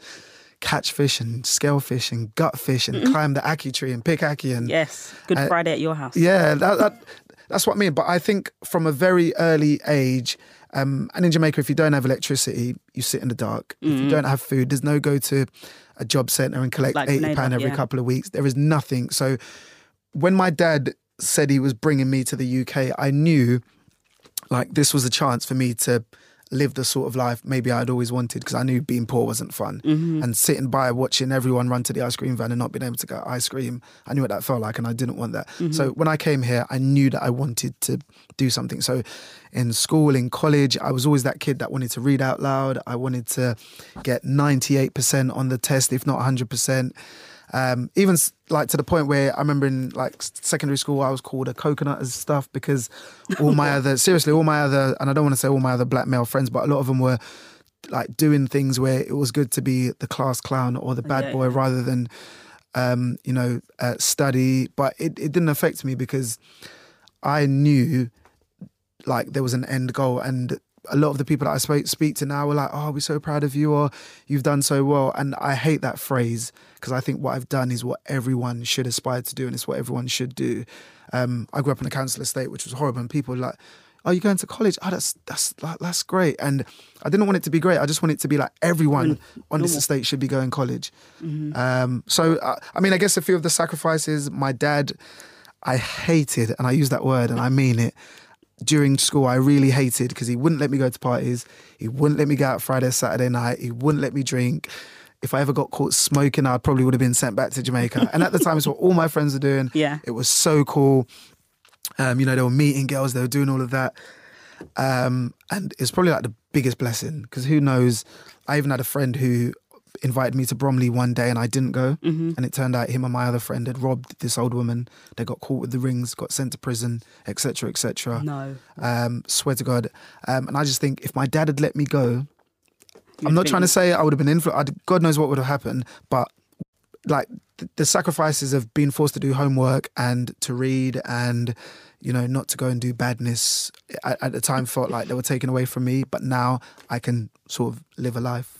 catch fish and scale fish and gut fish and climb the ackee tree and pick ackee and Yes. Good Uh, Friday at your house. yeah, that, that, that's what I mean. But I think from a very early age, um, and in Jamaica, if you don't have electricity, you sit in the dark. If Mm-hmm. you don't have food, there's no go to a job centre and collect Like eighty pound every yeah. couple of weeks. There is nothing. So when my dad said he was bringing me to the UK, I knew like this was a chance for me to live the sort of life maybe I'd always wanted because I knew being poor wasn't fun. Mm-hmm. And sitting by watching everyone run to the ice cream van and not being able to get ice cream, I knew what that felt like and I didn't want that. Mm-hmm. So when I came here, I knew that I wanted to do something. So in school, in college, I was always that kid that wanted to read out loud. I wanted to get 98% on the test, if not 100%. Um, even like to the point where I remember in like secondary school, I was called a coconut as stuff because all my other, seriously, all my other, and I don't want to say all my other black male friends, but a lot of them were like doing things where it was good to be the class clown or the bad Yeah, boy rather than, um, you know, uh, study. But it, it didn't affect me because I knew like there was an end goal and a lot of the people that I speak, speak to now were like, "Oh, we're so proud of you," or "You've done so well." And I hate that phrase because I think what I've done is what everyone should aspire to do, and it's what everyone should do. Um, I grew up in a council estate, which was horrible, and people were like, "Oh, you're going to college? Oh, that's that's like, that's great." And I didn't want it to be great. I just want it to be like everyone on this estate should be going college. Um, so, uh, I mean, I guess a few of the sacrifices. My dad, I hated, and I use that word, and I mean it during school I really hated because he wouldn't let me go to parties. He wouldn't let me go out Friday, Saturday night. He wouldn't let me drink. If I ever got caught smoking, I probably would have been sent back to Jamaica. And at the time, it's what all my friends were doing. Yeah. It was so cool. Um, you know, they were meeting girls, they were doing all of that. Um, and it's probably like the biggest blessing because who knows? I even had a friend who invited me to Bromley one day and I didn't go. Mm-hmm. And it turned out him and my other friend had robbed this old woman. They got caught with the rings, got sent to prison, etc., etc. No. Um, swear to God. Um, and I just think if my dad had let me go, I'm not trying to say I would have been influenced. God knows what would have happened, but like the, the sacrifices of being forced to do homework and to read and you know not to go and do badness at, at the time felt like they were taken away from me. But now I can sort of live a life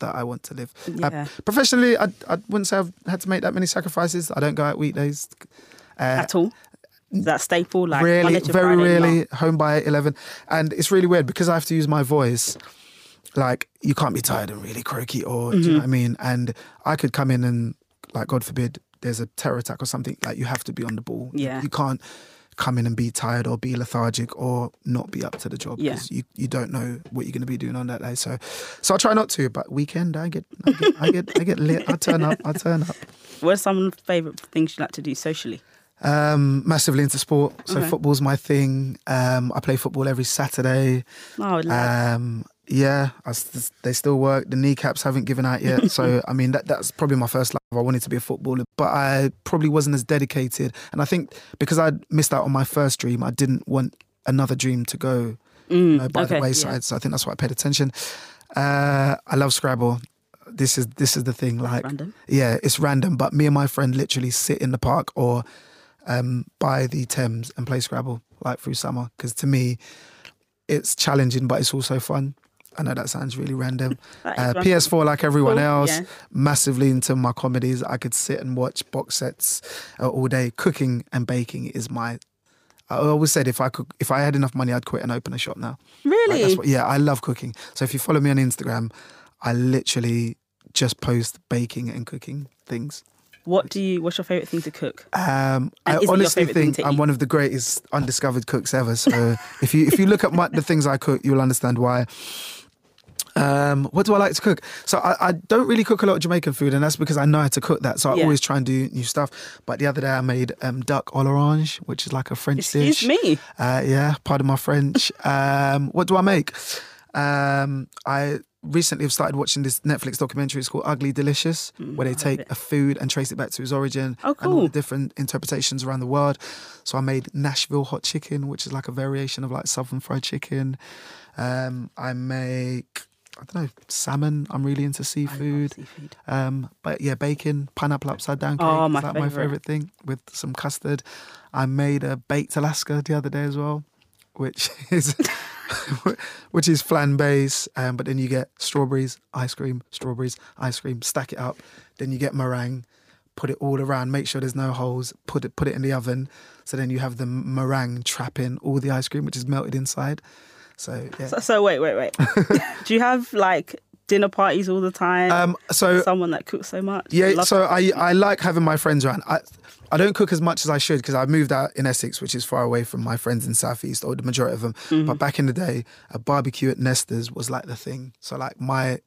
that I want to live. Uh, professionally, I I wouldn't say I've had to make that many sacrifices. I don't go out weekdays. Uh, At all. Is that staple? Like really, very rarely home by eleven, and it's really weird because I have to use my voice. Like you can't be tired and really croaky, or do you Mm-hmm. know what I mean? And I could come in and, like, God forbid, there's a terror attack or something. Like you have to be on the ball. Yeah. you, can't come in and be tired or be lethargic or not be up to the job Yeah. you, you don't know what you're going to be doing on that day. So, so I try not to. But weekend, I get I get I get, I get lit. I turn up. I turn up. What are some favourite things you like to do socially? Um, massively into sport. So Okay. football's my thing. Um, I play football every Saturday. Oh, Um, yeah, I s- they still work. The kneecaps haven't given out yet. So I mean, that that's probably my first love. I wanted to be a footballer, but I probably wasn't as dedicated. And I think because I missed out on my first dream, I didn't want another dream to go you know, by okay, the yeah. wayside. So I think that's why I paid attention. Uh, I love Scrabble. This is this is the thing. Like, random. yeah, it's random, but me and my friend literally sit in the park or um, by the Thames and play Scrabble like through summer. Because to me, it's challenging, but it's also fun. I know that sounds really random. Uh. PS4, like everyone Cool, else, yeah. massively into my comedies. I could sit and watch box sets uh, all day. Cooking and baking is my. I always said if I could, if I had enough money, I'd quit and open a shop now. Like, Really? that's what, yeah, I love cooking. So if you follow me on Instagram, I literally just post baking and cooking things. what do you? What's your favourite thing to cook? Um, I is it your honestly think I'm eat? one of the greatest undiscovered cooks ever. So if you if you look at my, the things I cook, you'll understand why. Um, what do I like to cook? So I, I don't really cook a lot of Jamaican food, and that's because I know how to cook that. So I Yeah. always try and do new stuff. But the other day I made um, duck à l'orange, which is like a French Excuse dish. me. Uh, yeah, pardon my French. um, what do I make? Um, I recently have started watching this Netflix documentary. It's called Ugly Delicious, where they take a food and trace it back to its origin Oh, and all the different interpretations around the world. So I made Nashville hot chicken, which is like a variation of like Southern fried chicken. Um, I make I don't know salmon. I'm really into seafood. seafood. Um, but yeah, bacon, pineapple upside down cake Oh, is my like my favorite thing with some custard. I made a baked Alaska the other day as well. which is which is flan base, um, but then you get strawberries, ice cream, strawberries, ice cream. Stack it up. Then you get meringue. Put it all around. Make sure there's no holes. Put it put it in the oven. So then you have the meringue trapping all the ice cream, which is melted inside. So yeah. So, so wait, wait, wait. Do you have like dinner parties all the time? Um, so Someone that cooks so much. Yeah, so I I like having my friends around. I I don't cook as much as I should because I moved out in Essex, which is far away from my friends in Southeast, or the majority of them. Mm-hmm. But back in the day, a barbecue at Nesta's was like the thing. So like my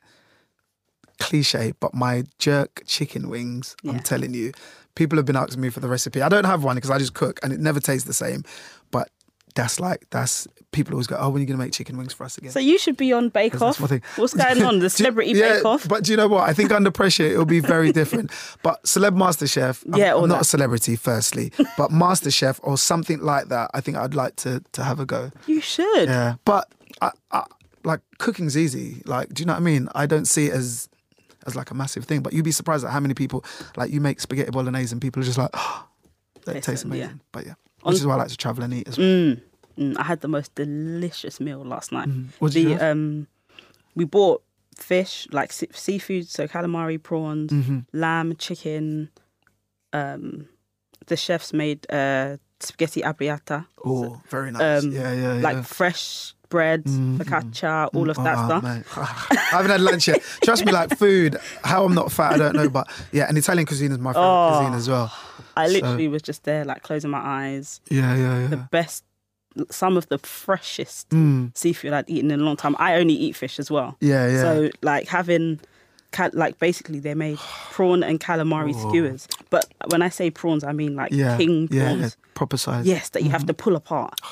cliche, but my jerk chicken wings. Yeah. I'm telling you, people have been asking me for the recipe. I don't have one because I just cook and it never tastes the same. But that's like that's people always go, oh, when are you gonna make chicken wings for us again? So you should be on Bake Off. What's going on? The Do you- Celebrity yeah, Bake Off. But do you know what? I think under pressure it'll be very different. But Celeb MasterChef, I'm, Yeah, I'm not a celebrity, firstly, but MasterChef or something like that, I think I'd like to to have a go. You should. Yeah, but I, I, like cooking's easy. Like, do you know what I mean? I don't see it as as like a massive thing. But you'd be surprised at how many people like you make spaghetti bolognese and people are just like, oh, that Tastes tastes it, yeah. amazing. But yeah, which is why I like to travel and eat as well. Mm, mm, I had the most delicious meal last night. Mm-hmm. What did you have? um, we bought fish like se- seafood, so calamari, prawns, Mm-hmm. lamb, chicken. Um, the chefs made uh spaghetti arrabbiata, Oh, very nice. um, yeah, yeah, yeah. like fresh bread, focaccia, all of that Oh, stuff. I haven't had lunch yet. Trust me, like food, how I'm not fat, I don't know. But yeah, and Italian cuisine is my favorite Oh. cuisine as well. I So- literally was just there, like closing my eyes. Yeah, yeah, yeah. The best, some of the freshest Mm, seafood I'd eaten in a long time. I only eat fish as well. yeah, yeah. So like having, like basically they made prawn and calamari skewers. But when I say prawns, I mean like Oh. yeah, king prawns. yeah, proper size. Yes, that you have to pull apart.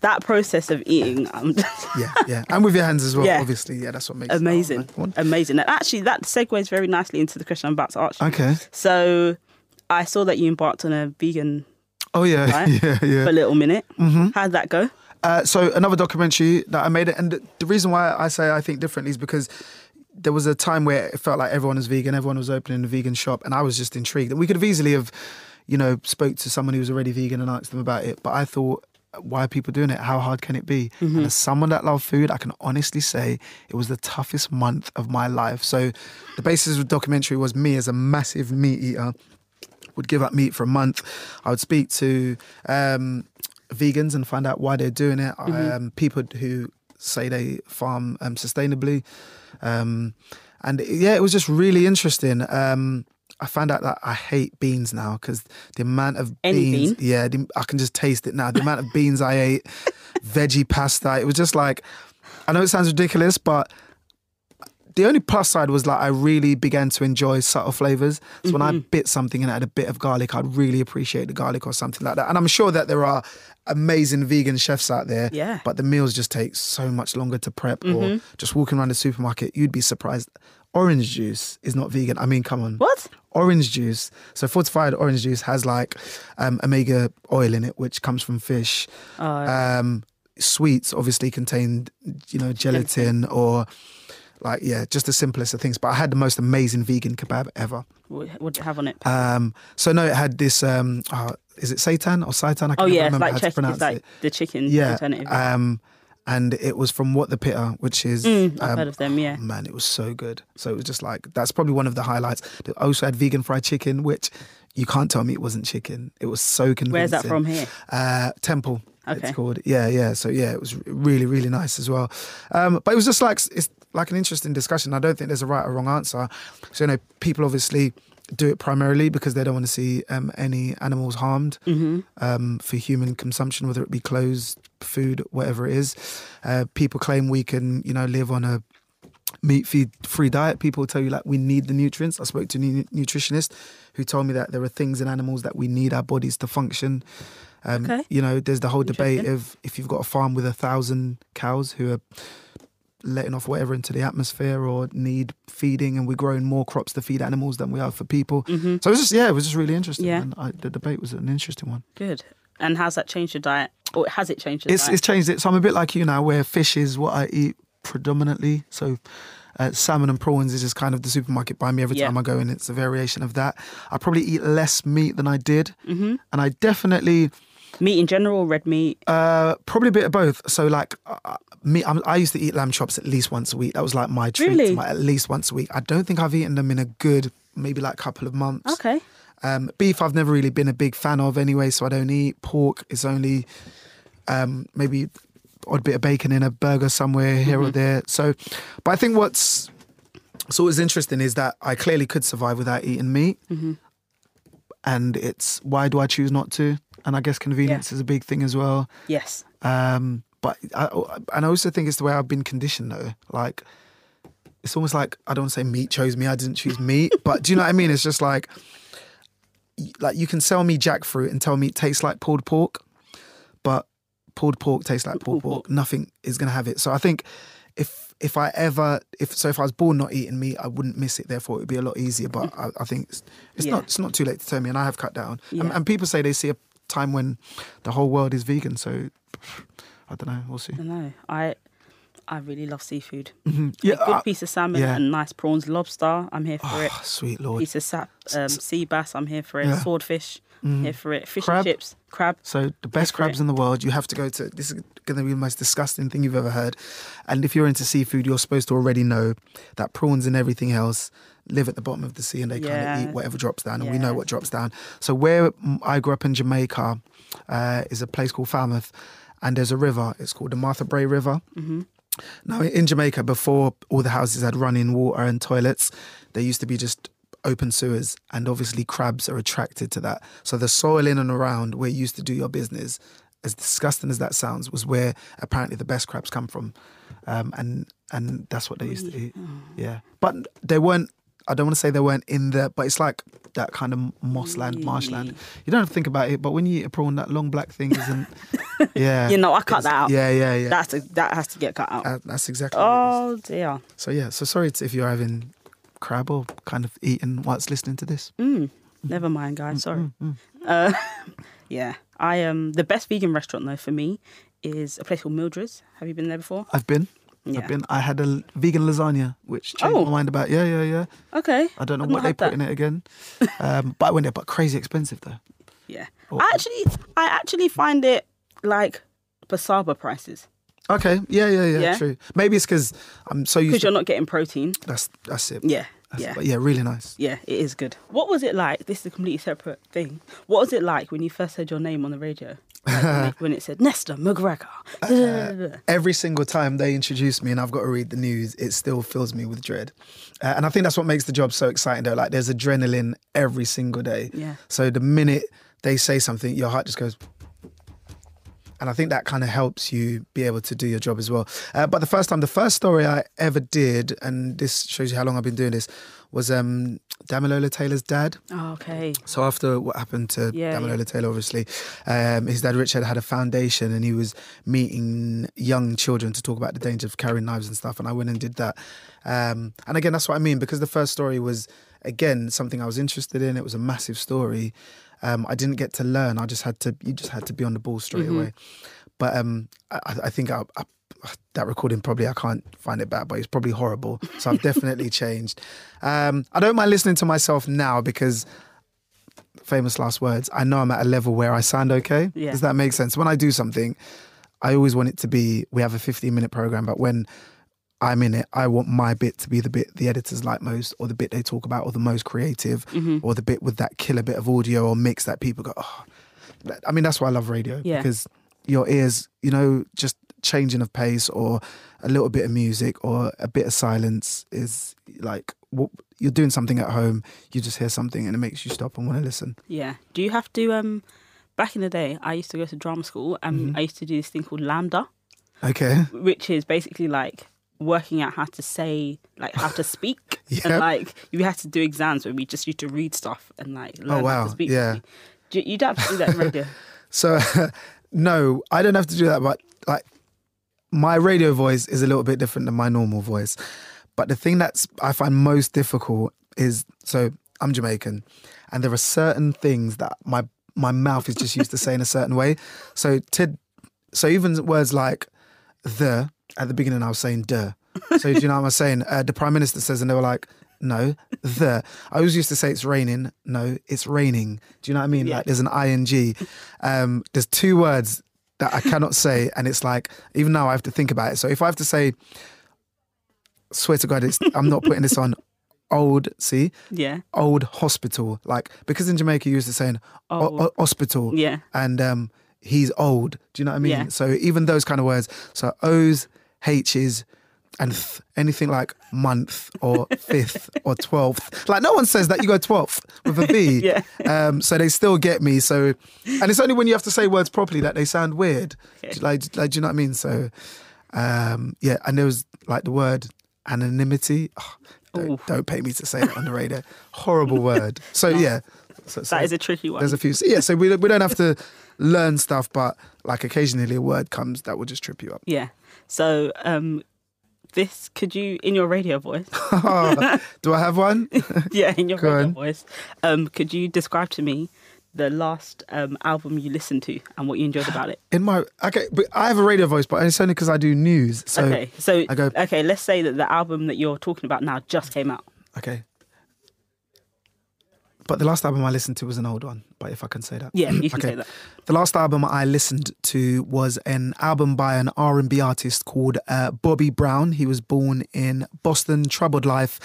That process of eating, um, yeah, yeah. And with your hands as well, Yeah. obviously. Yeah, that's what makes it. amazing, Oh, man. amazing. And actually, that segues very nicely into the question I'm about to ask you. Okay. So, I saw that you embarked on a vegan Oh, yeah, Right? yeah, for yeah. a little minute. Mm-hmm. How'd that go? Uh, so another documentary that I made, it, and the, reason why I say I think differently is because there was a time where it felt like everyone was vegan, everyone was opening a vegan shop, and I was just intrigued. And we could have easily have, you know, spoke to someone who was already vegan and asked them about it. But I thought, why are people doing it? How hard can it be? And as someone that loved food, I can honestly say it was the toughest month of my life. So the basis of the documentary was me as a massive meat eater would give up meat for a month. I would speak to um, vegans and find out why they're doing it. Um, people who say they farm um, sustainably, um, and yeah, it was just really interesting. Um, I found out that I hate beans now because the amount of Any beans, bean? yeah, the, I can just taste it now. The amount of beans I ate, veggie pasta, it was just like, I know it sounds ridiculous, but the only plus side was like I really began to enjoy subtle flavors. So when I Mm-hmm. bit something and it had a bit of garlic, I'd really appreciate the garlic or something like that. And I'm sure that there are amazing vegan chefs out there. Yeah. Mm-hmm. But the meals just take so much longer to prep or just walking around the supermarket, you'd be surprised. Orange juice is not vegan. I mean, come on. What? Orange juice. So fortified orange juice has like um, omega oil in it, which comes from fish. Uh, Um, sweets obviously contain, you know, gelatin or like yeah, just the simplest of things. But I had the most amazing vegan kebab ever. what did it have on it? Um, so no, it had this. Um, uh, is it seitan or seitan? I can't oh yeah, it's remember like how to pronounce like it. the chicken Yeah, alternative. um, and it was from What the Pitta, which is Mm, I've um, heard of them. Yeah. man, it was so good. So it was just like that's probably one of the highlights. They also had vegan fried chicken, which you can't tell me it wasn't chicken. It was so convincing. Where's that from here? Uh, Temple. Okay. It's called. Yeah, yeah. So yeah, it was really, really nice as well. Um, but it was just like it's like an interesting discussion. I don't think there's a right or wrong answer. So you know, people obviously do it primarily because they don't want to see um, any animals harmed Mm-hmm. um, for human consumption, whether it be clothes, food, whatever it is. Uh, people claim we can, you know, live on a meat feed free diet. People tell you like we need the nutrients. I spoke to a nu- nutritionist who told me that there are things in animals that we need our bodies to function. Um, Okay. You know, there's the whole debate of if you've got a farm with a thousand cows who are letting off whatever into the atmosphere or need feeding, and we're growing more crops to feed animals than we are for people. Mm-hmm. So it was just yeah, it was just really interesting. Yeah. And I, the debate was an interesting one. Good. And how's that changed your diet? Or has it changed your It's diet? it's changed it. So I'm a bit like you now, where fish is what I eat predominantly. So uh, salmon and prawns is just kind of the supermarket by me every Yeah. time I go in. It's a variation of that. I probably eat less meat than I did, mm-hmm. and I definitely Meat in general, red meat. Uh, probably a bit of both. So like uh, me, I'm, I used to eat lamb chops at least once a week. That was like my treat. Really? my- at least once a week. I don't think I've eaten them in a good maybe like couple of months. Okay. Um, beef, I've never really been a big fan of anyway, so I don't eat. Pork is only um, maybe odd bit of bacon in a burger somewhere here or there. So, but I think what's so what's interesting is that I clearly could survive without eating meat, and it's why do I choose not to? And I guess convenience is a big thing as well. Yes. Um, but I, and I also think it's the way I've been conditioned though. Like, it's almost like I don't want to say meat chose me. I didn't choose meat, but do you know what I mean? It's just like, like you can sell me jackfruit and tell me it tastes like pulled pork, but pulled pork tastes like pulled pork. Nothing is gonna have it. So I think if if I ever if so if I was born not eating meat, I wouldn't miss it. Therefore, it would be a lot easier. But I, I think it's, it's Yeah. not it's not too late to tell me, and I have cut down. And, and people say they see a time when the whole world is vegan. So I don't know. We'll see. I know. I I really love seafood. Mhm. Yeah. a good uh, piece of salmon yeah. and nice prawns, lobster. I'm here for it. oh, sweet lord. Piece of sap, um, sea bass. I'm here for it. Yeah. Swordfish. Mhm. Here for it. Fish Crab? and chips. Crab. So the best for it. crabs in the world, you have to go to. This is going to be the most disgusting thing you've ever heard. And if you're into seafood, you're supposed to already know that prawns and everything else live at the bottom of the sea, and they kind of eat whatever drops down, and we know what drops down. So where mm, I grew up in Jamaica uh, is a place called Falmouth, and there's a river. It's called the Martha Brae River. hmm Now, in Jamaica, before all the houses had running water and toilets, there used to be just open sewers, and obviously crabs are attracted to that. So the soil in and around where you used to do your business, as disgusting as that sounds, was where apparently the best crabs come from, um, and and that's what they used to eat. Yeah, but they weren't. I don't want to say they weren't in there, but it's like that kind of mossland, marshland. You don't have to think about it, but when you eat a prawn, that long black thing isn't. Yeah, You know, I cut that out. Yeah, yeah, yeah. That's a, that has to get cut out. Uh, that's exactly. what it is. oh dear. So yeah, so sorry if you're having crab or kind of eating whilst listening to this. Mm. Never mind, guys. Sorry. Uh, yeah. I um the best vegan restaurant though for me is a place called Mildred's. Have you been there before? I've been, Yeah. I've been. I had a vegan lasagna, which changed Oh. my mind about. Yeah, yeah, yeah. Okay. I don't know I've what they put that. in it again, um, but I went there. But crazy expensive though. Yeah. Oh. I actually I actually find it like Busaba prices Okay, yeah, yeah, yeah, Yeah? true. Maybe it's because I'm so used because to. you're not getting protein. That's that's it. Yeah. That's yeah. But yeah, really nice. Yeah, it is good. What was it like? This is a completely separate thing. What was it like when you first heard your name on the radio? Like, when, it, when it said Nesta McGregor. Uh, Every single time they introduce me and I've got to read the news, it still fills me with dread. Uh, and I think that's what makes the job so exciting though. Like there's adrenaline every single day. Yeah. So the minute they say something, your heart just goes. And I think that kind of helps you be able to do your job as well. Uh, but the first time, the first story I ever did, and this shows you how long I've been doing this, was um, Damilola Taylor's dad. oh, okay. So after what happened to Yeah, Damilola yeah. Taylor, obviously, um, his dad Richard had a foundation, and he was meeting young children to talk about the danger of carrying knives and stuff. And I went and did that. Um, and again, that's what I mean because the first story was again something I was interested in. It was a massive story. Um, I didn't get to learn. I just had to. You just had to be on the ball straight Mm-hmm. away. But um, I, I think I, I, that recording probably I can't find it back, but it's probably horrible. So I've definitely changed. Um, I don't mind listening to myself now because famous last words. I know I'm at a level where I sound okay. Yeah. Does that make sense? When I do something, I always want it to be. We have a 15 minute program, but when I'm in it, I want my bit to be the bit the editors like most, or the bit they talk about, or the most creative, Mm-hmm. or the bit with that killer bit of audio or mix that people go. Oh. I mean, that's why I love radio Yeah. because your ears, you know, just changing of pace or a little bit of music or a bit of silence is like what, you're doing something at home. You just hear something and it makes you stop and want to listen. Yeah. Do you have to um back in the day I used to go to drama school and Mm-hmm. I used to do this thing called LAMDA, Okay. which is basically like working out how to say like how to speak Yep. and like you had to do exams where we just used to read stuff and like learn how Oh, wow. to speak. Yeah. you, you don't have to do that in radio. So, no, I don't have to do that. But like, my radio voice is a little bit different than my normal voice. But the thing that's I find most difficult is so I'm Jamaican, and there are certain things that my my mouth is just used to saying a certain way. So to so even words like the at the beginning I was saying duh. So do you know what I'm saying? Uh, the prime minister says, and they were like, No, the. I always used to say it's raining. No, it's raining. Do you know what I mean? Yeah. Like there's an ing. Um, there's two words that I cannot say, and it's like even now I have to think about it. So if I have to say, swear to God, it's I'm not putting this on. Old, see, Yeah. old hospital. Like because in Jamaica you used to saying o- o- hospital, Yeah. and um, he's old. Do you know what I mean? Yeah. So even those kind of words, so O's, H's, and th- anything like month or fifth or twelfth. Like no one says that you go twelfth with a V. Yeah. Um, so they still get me. So, and it's only when you have to say words properly that they sound weird. Okay. Like, like, do you know what I mean? So, um, yeah. And there was like the word anonymity. Oh, don't, don't pay me to say that on the radio. Horrible word. So yeah. So, so That is a tricky one. there's a few. so, yeah. So we we don't have to learn stuff, but like occasionally a word comes that will just trip you up. Yeah. So, um, this could you in your radio voice? Do I have one? yeah, in your Go radio on. voice. Um, could you describe to me the last um album you listened to and what you enjoyed about it? In my okay, but I have a radio voice, but it's only because I do news. So okay. So I go- okay, let's say that the album that you're talking about now just came out. Okay. But the last album I listened to was an old one, but if I can say that. Yeah, you can Okay. say that. The last album I listened to was an album by an R&B artist called uh, Bobby Brown. He was born in Boston, troubled life,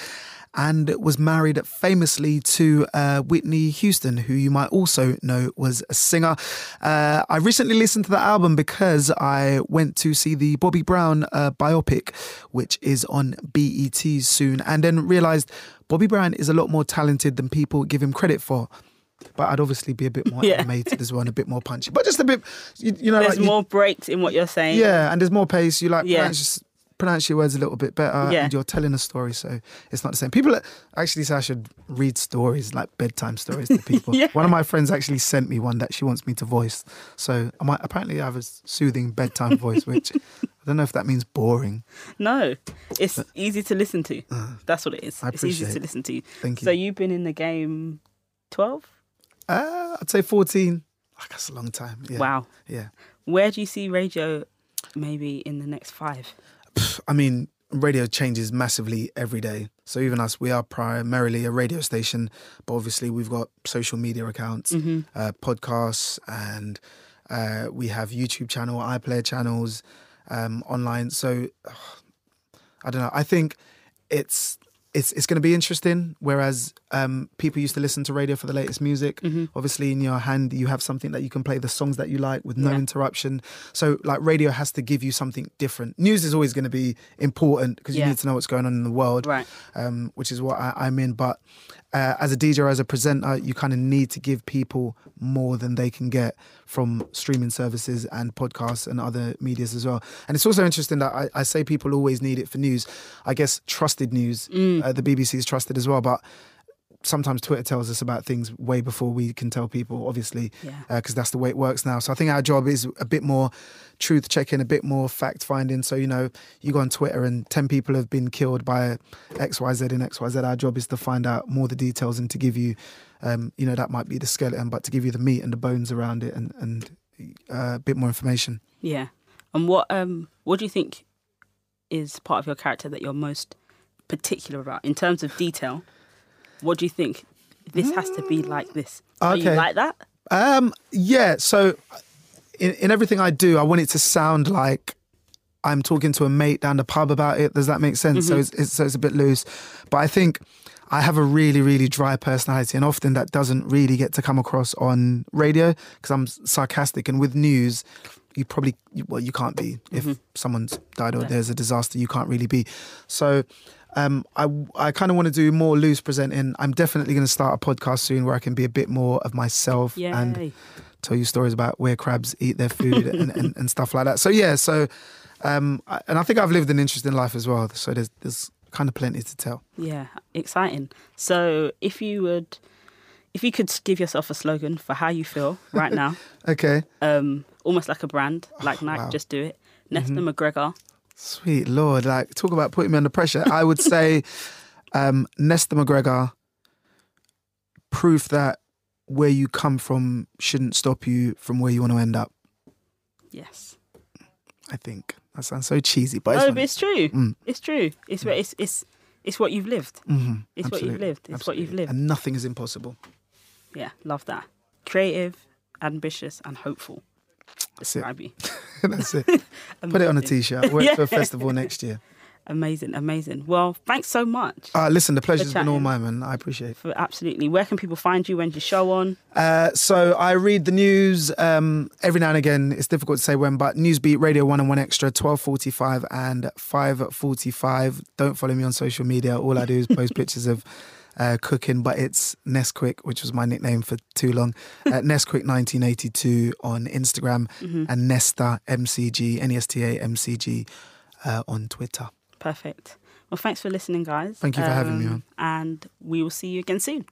and was married famously to uh, Whitney Houston, who you might also know was a singer. Uh, I recently listened to the album because I went to see the Bobby Brown uh, biopic, which is on BET soon, and then realized Bobby Brown is a lot more talented than people give him credit for. But I'd obviously be a bit more Yeah. animated as well and a bit more punchy, but just a bit, you, you know, There's like you- more breaks in what you're saying. yeah, and there's more pace. You like Yeah. pronounce, just pronounce your words a little bit better, Yeah. and you're telling a story, so it's not the same. People actually say I should read stories like bedtime stories to people. Yeah. One of my friends actually sent me one that she wants me to voice. So I might apparently I have a soothing bedtime voice, which I don't know if that means boring. No, it's easy to listen to. That's what it is. Uh, I it's easy to listen to. Thank you. So you've been in the game twelve. Uh, I'd say 14. Like, that's a long time. Yeah. Wow. Yeah. Where do you see radio maybe in the next five? I mean, radio changes massively every day. So even us, we are primarily a radio station, but obviously we've got social media accounts, Mm-hmm. uh, podcasts, and uh, we have YouTube channel, iPlayer channels, um, online. So I don't know. I think it's it's it's going to be interesting. Whereas um, people used to listen to radio for the latest music. Mm-hmm. Obviously, in your hand, you have something that you can play the songs that you like with no Yeah. interruption. So, like, radio has to give you something different. News is always going to be important because you need to know what's going on in the world, Right. um, which is what I, I'm in. But uh, as a DJ as a presenter, you kind of need to give people more than they can get from streaming services and podcasts and other medias as well. And it's also interesting that I, I say people always need it for news. I guess trusted news, uh, the BBC is trusted as well, but sometimes Twitter tells us about things way before we can tell people, obviously, Yeah. because that's the way it works now. So I think our job is a bit more truth checking, a bit more fact finding. So, you know, you go on Twitter and 10 people have been killed by XYZ and XYZ. Our job is to find out more the details and to give you, um, you know, that might be the skeleton, but to give you the meat and the bones around it and, and uh, a bit more information. Yeah. And what um what do you think is part of your character that you're most particular about in terms of detail? What do you think? This has to be like mm. this. Are you like that? Um, yeah. So, in, in everything I do, I want it to sound like I'm talking to a mate down the pub about it. Does that make sense? So, mm-hmm. it's, it's so it's a bit loose, but I think I have a really, really dry personality, and often that doesn't really get to come across on radio because I'm sarcastic. And with news, you probably well, you can't be if mm-hmm. someone's died or Yeah. there's a disaster. You can't really be. So. Um, I I kind of want to do more loose presenting. I'm definitely going to start a podcast soon where I can be a bit more of myself Yay. and tell you stories about where crabs eat their food and, and, and stuff like that. So yeah, so um, I, and I think I've lived an interesting life as well. So there's there's kind of plenty to tell. yeah, exciting. So if you would if you could give yourself a slogan for how you feel right now, Okay, um, almost like a brand, like Nike, wow. Mm-hmm. just do it. Nesta McGregor. Sweet lord, like talk about putting me under pressure. I would say um, Nesta McGregor, proof that where you come from shouldn't stop you from where you want to end up. Yes. I think that sounds so cheesy, but it's no, funny. but it's true. Mm. It's true. It's it's it's it's what you've lived. hmm It's what you've lived. It's what you've lived. And nothing is impossible. Yeah, love that. Creative, ambitious, and hopeful. That's it. Describe you. That's it. Put it on a t-shirt. Wear it to a festival next year. Amazing, amazing. Well, thanks so much. Uh, listen, the pleasure's been all mine, man. I appreciate it. For absolutely. Where can people find you? When's your show on? Uh, so I read the news um, every now and again. It's difficult to say when, but Newsbeat, Radio One and One Extra, twelve forty-five and five forty-five. Don't follow me on social media. All I do is post pictures of uh, cooking, but it's Nesquik, which was my nickname for too long. Uh, Nesquik nineteen eighty-two on Instagram Mm-hmm. and Nesta MCG, N E S T A M C G uh, on Twitter. Perfect. Well, thanks for listening, guys. Um, Thank you for having me on. And we will see you again soon.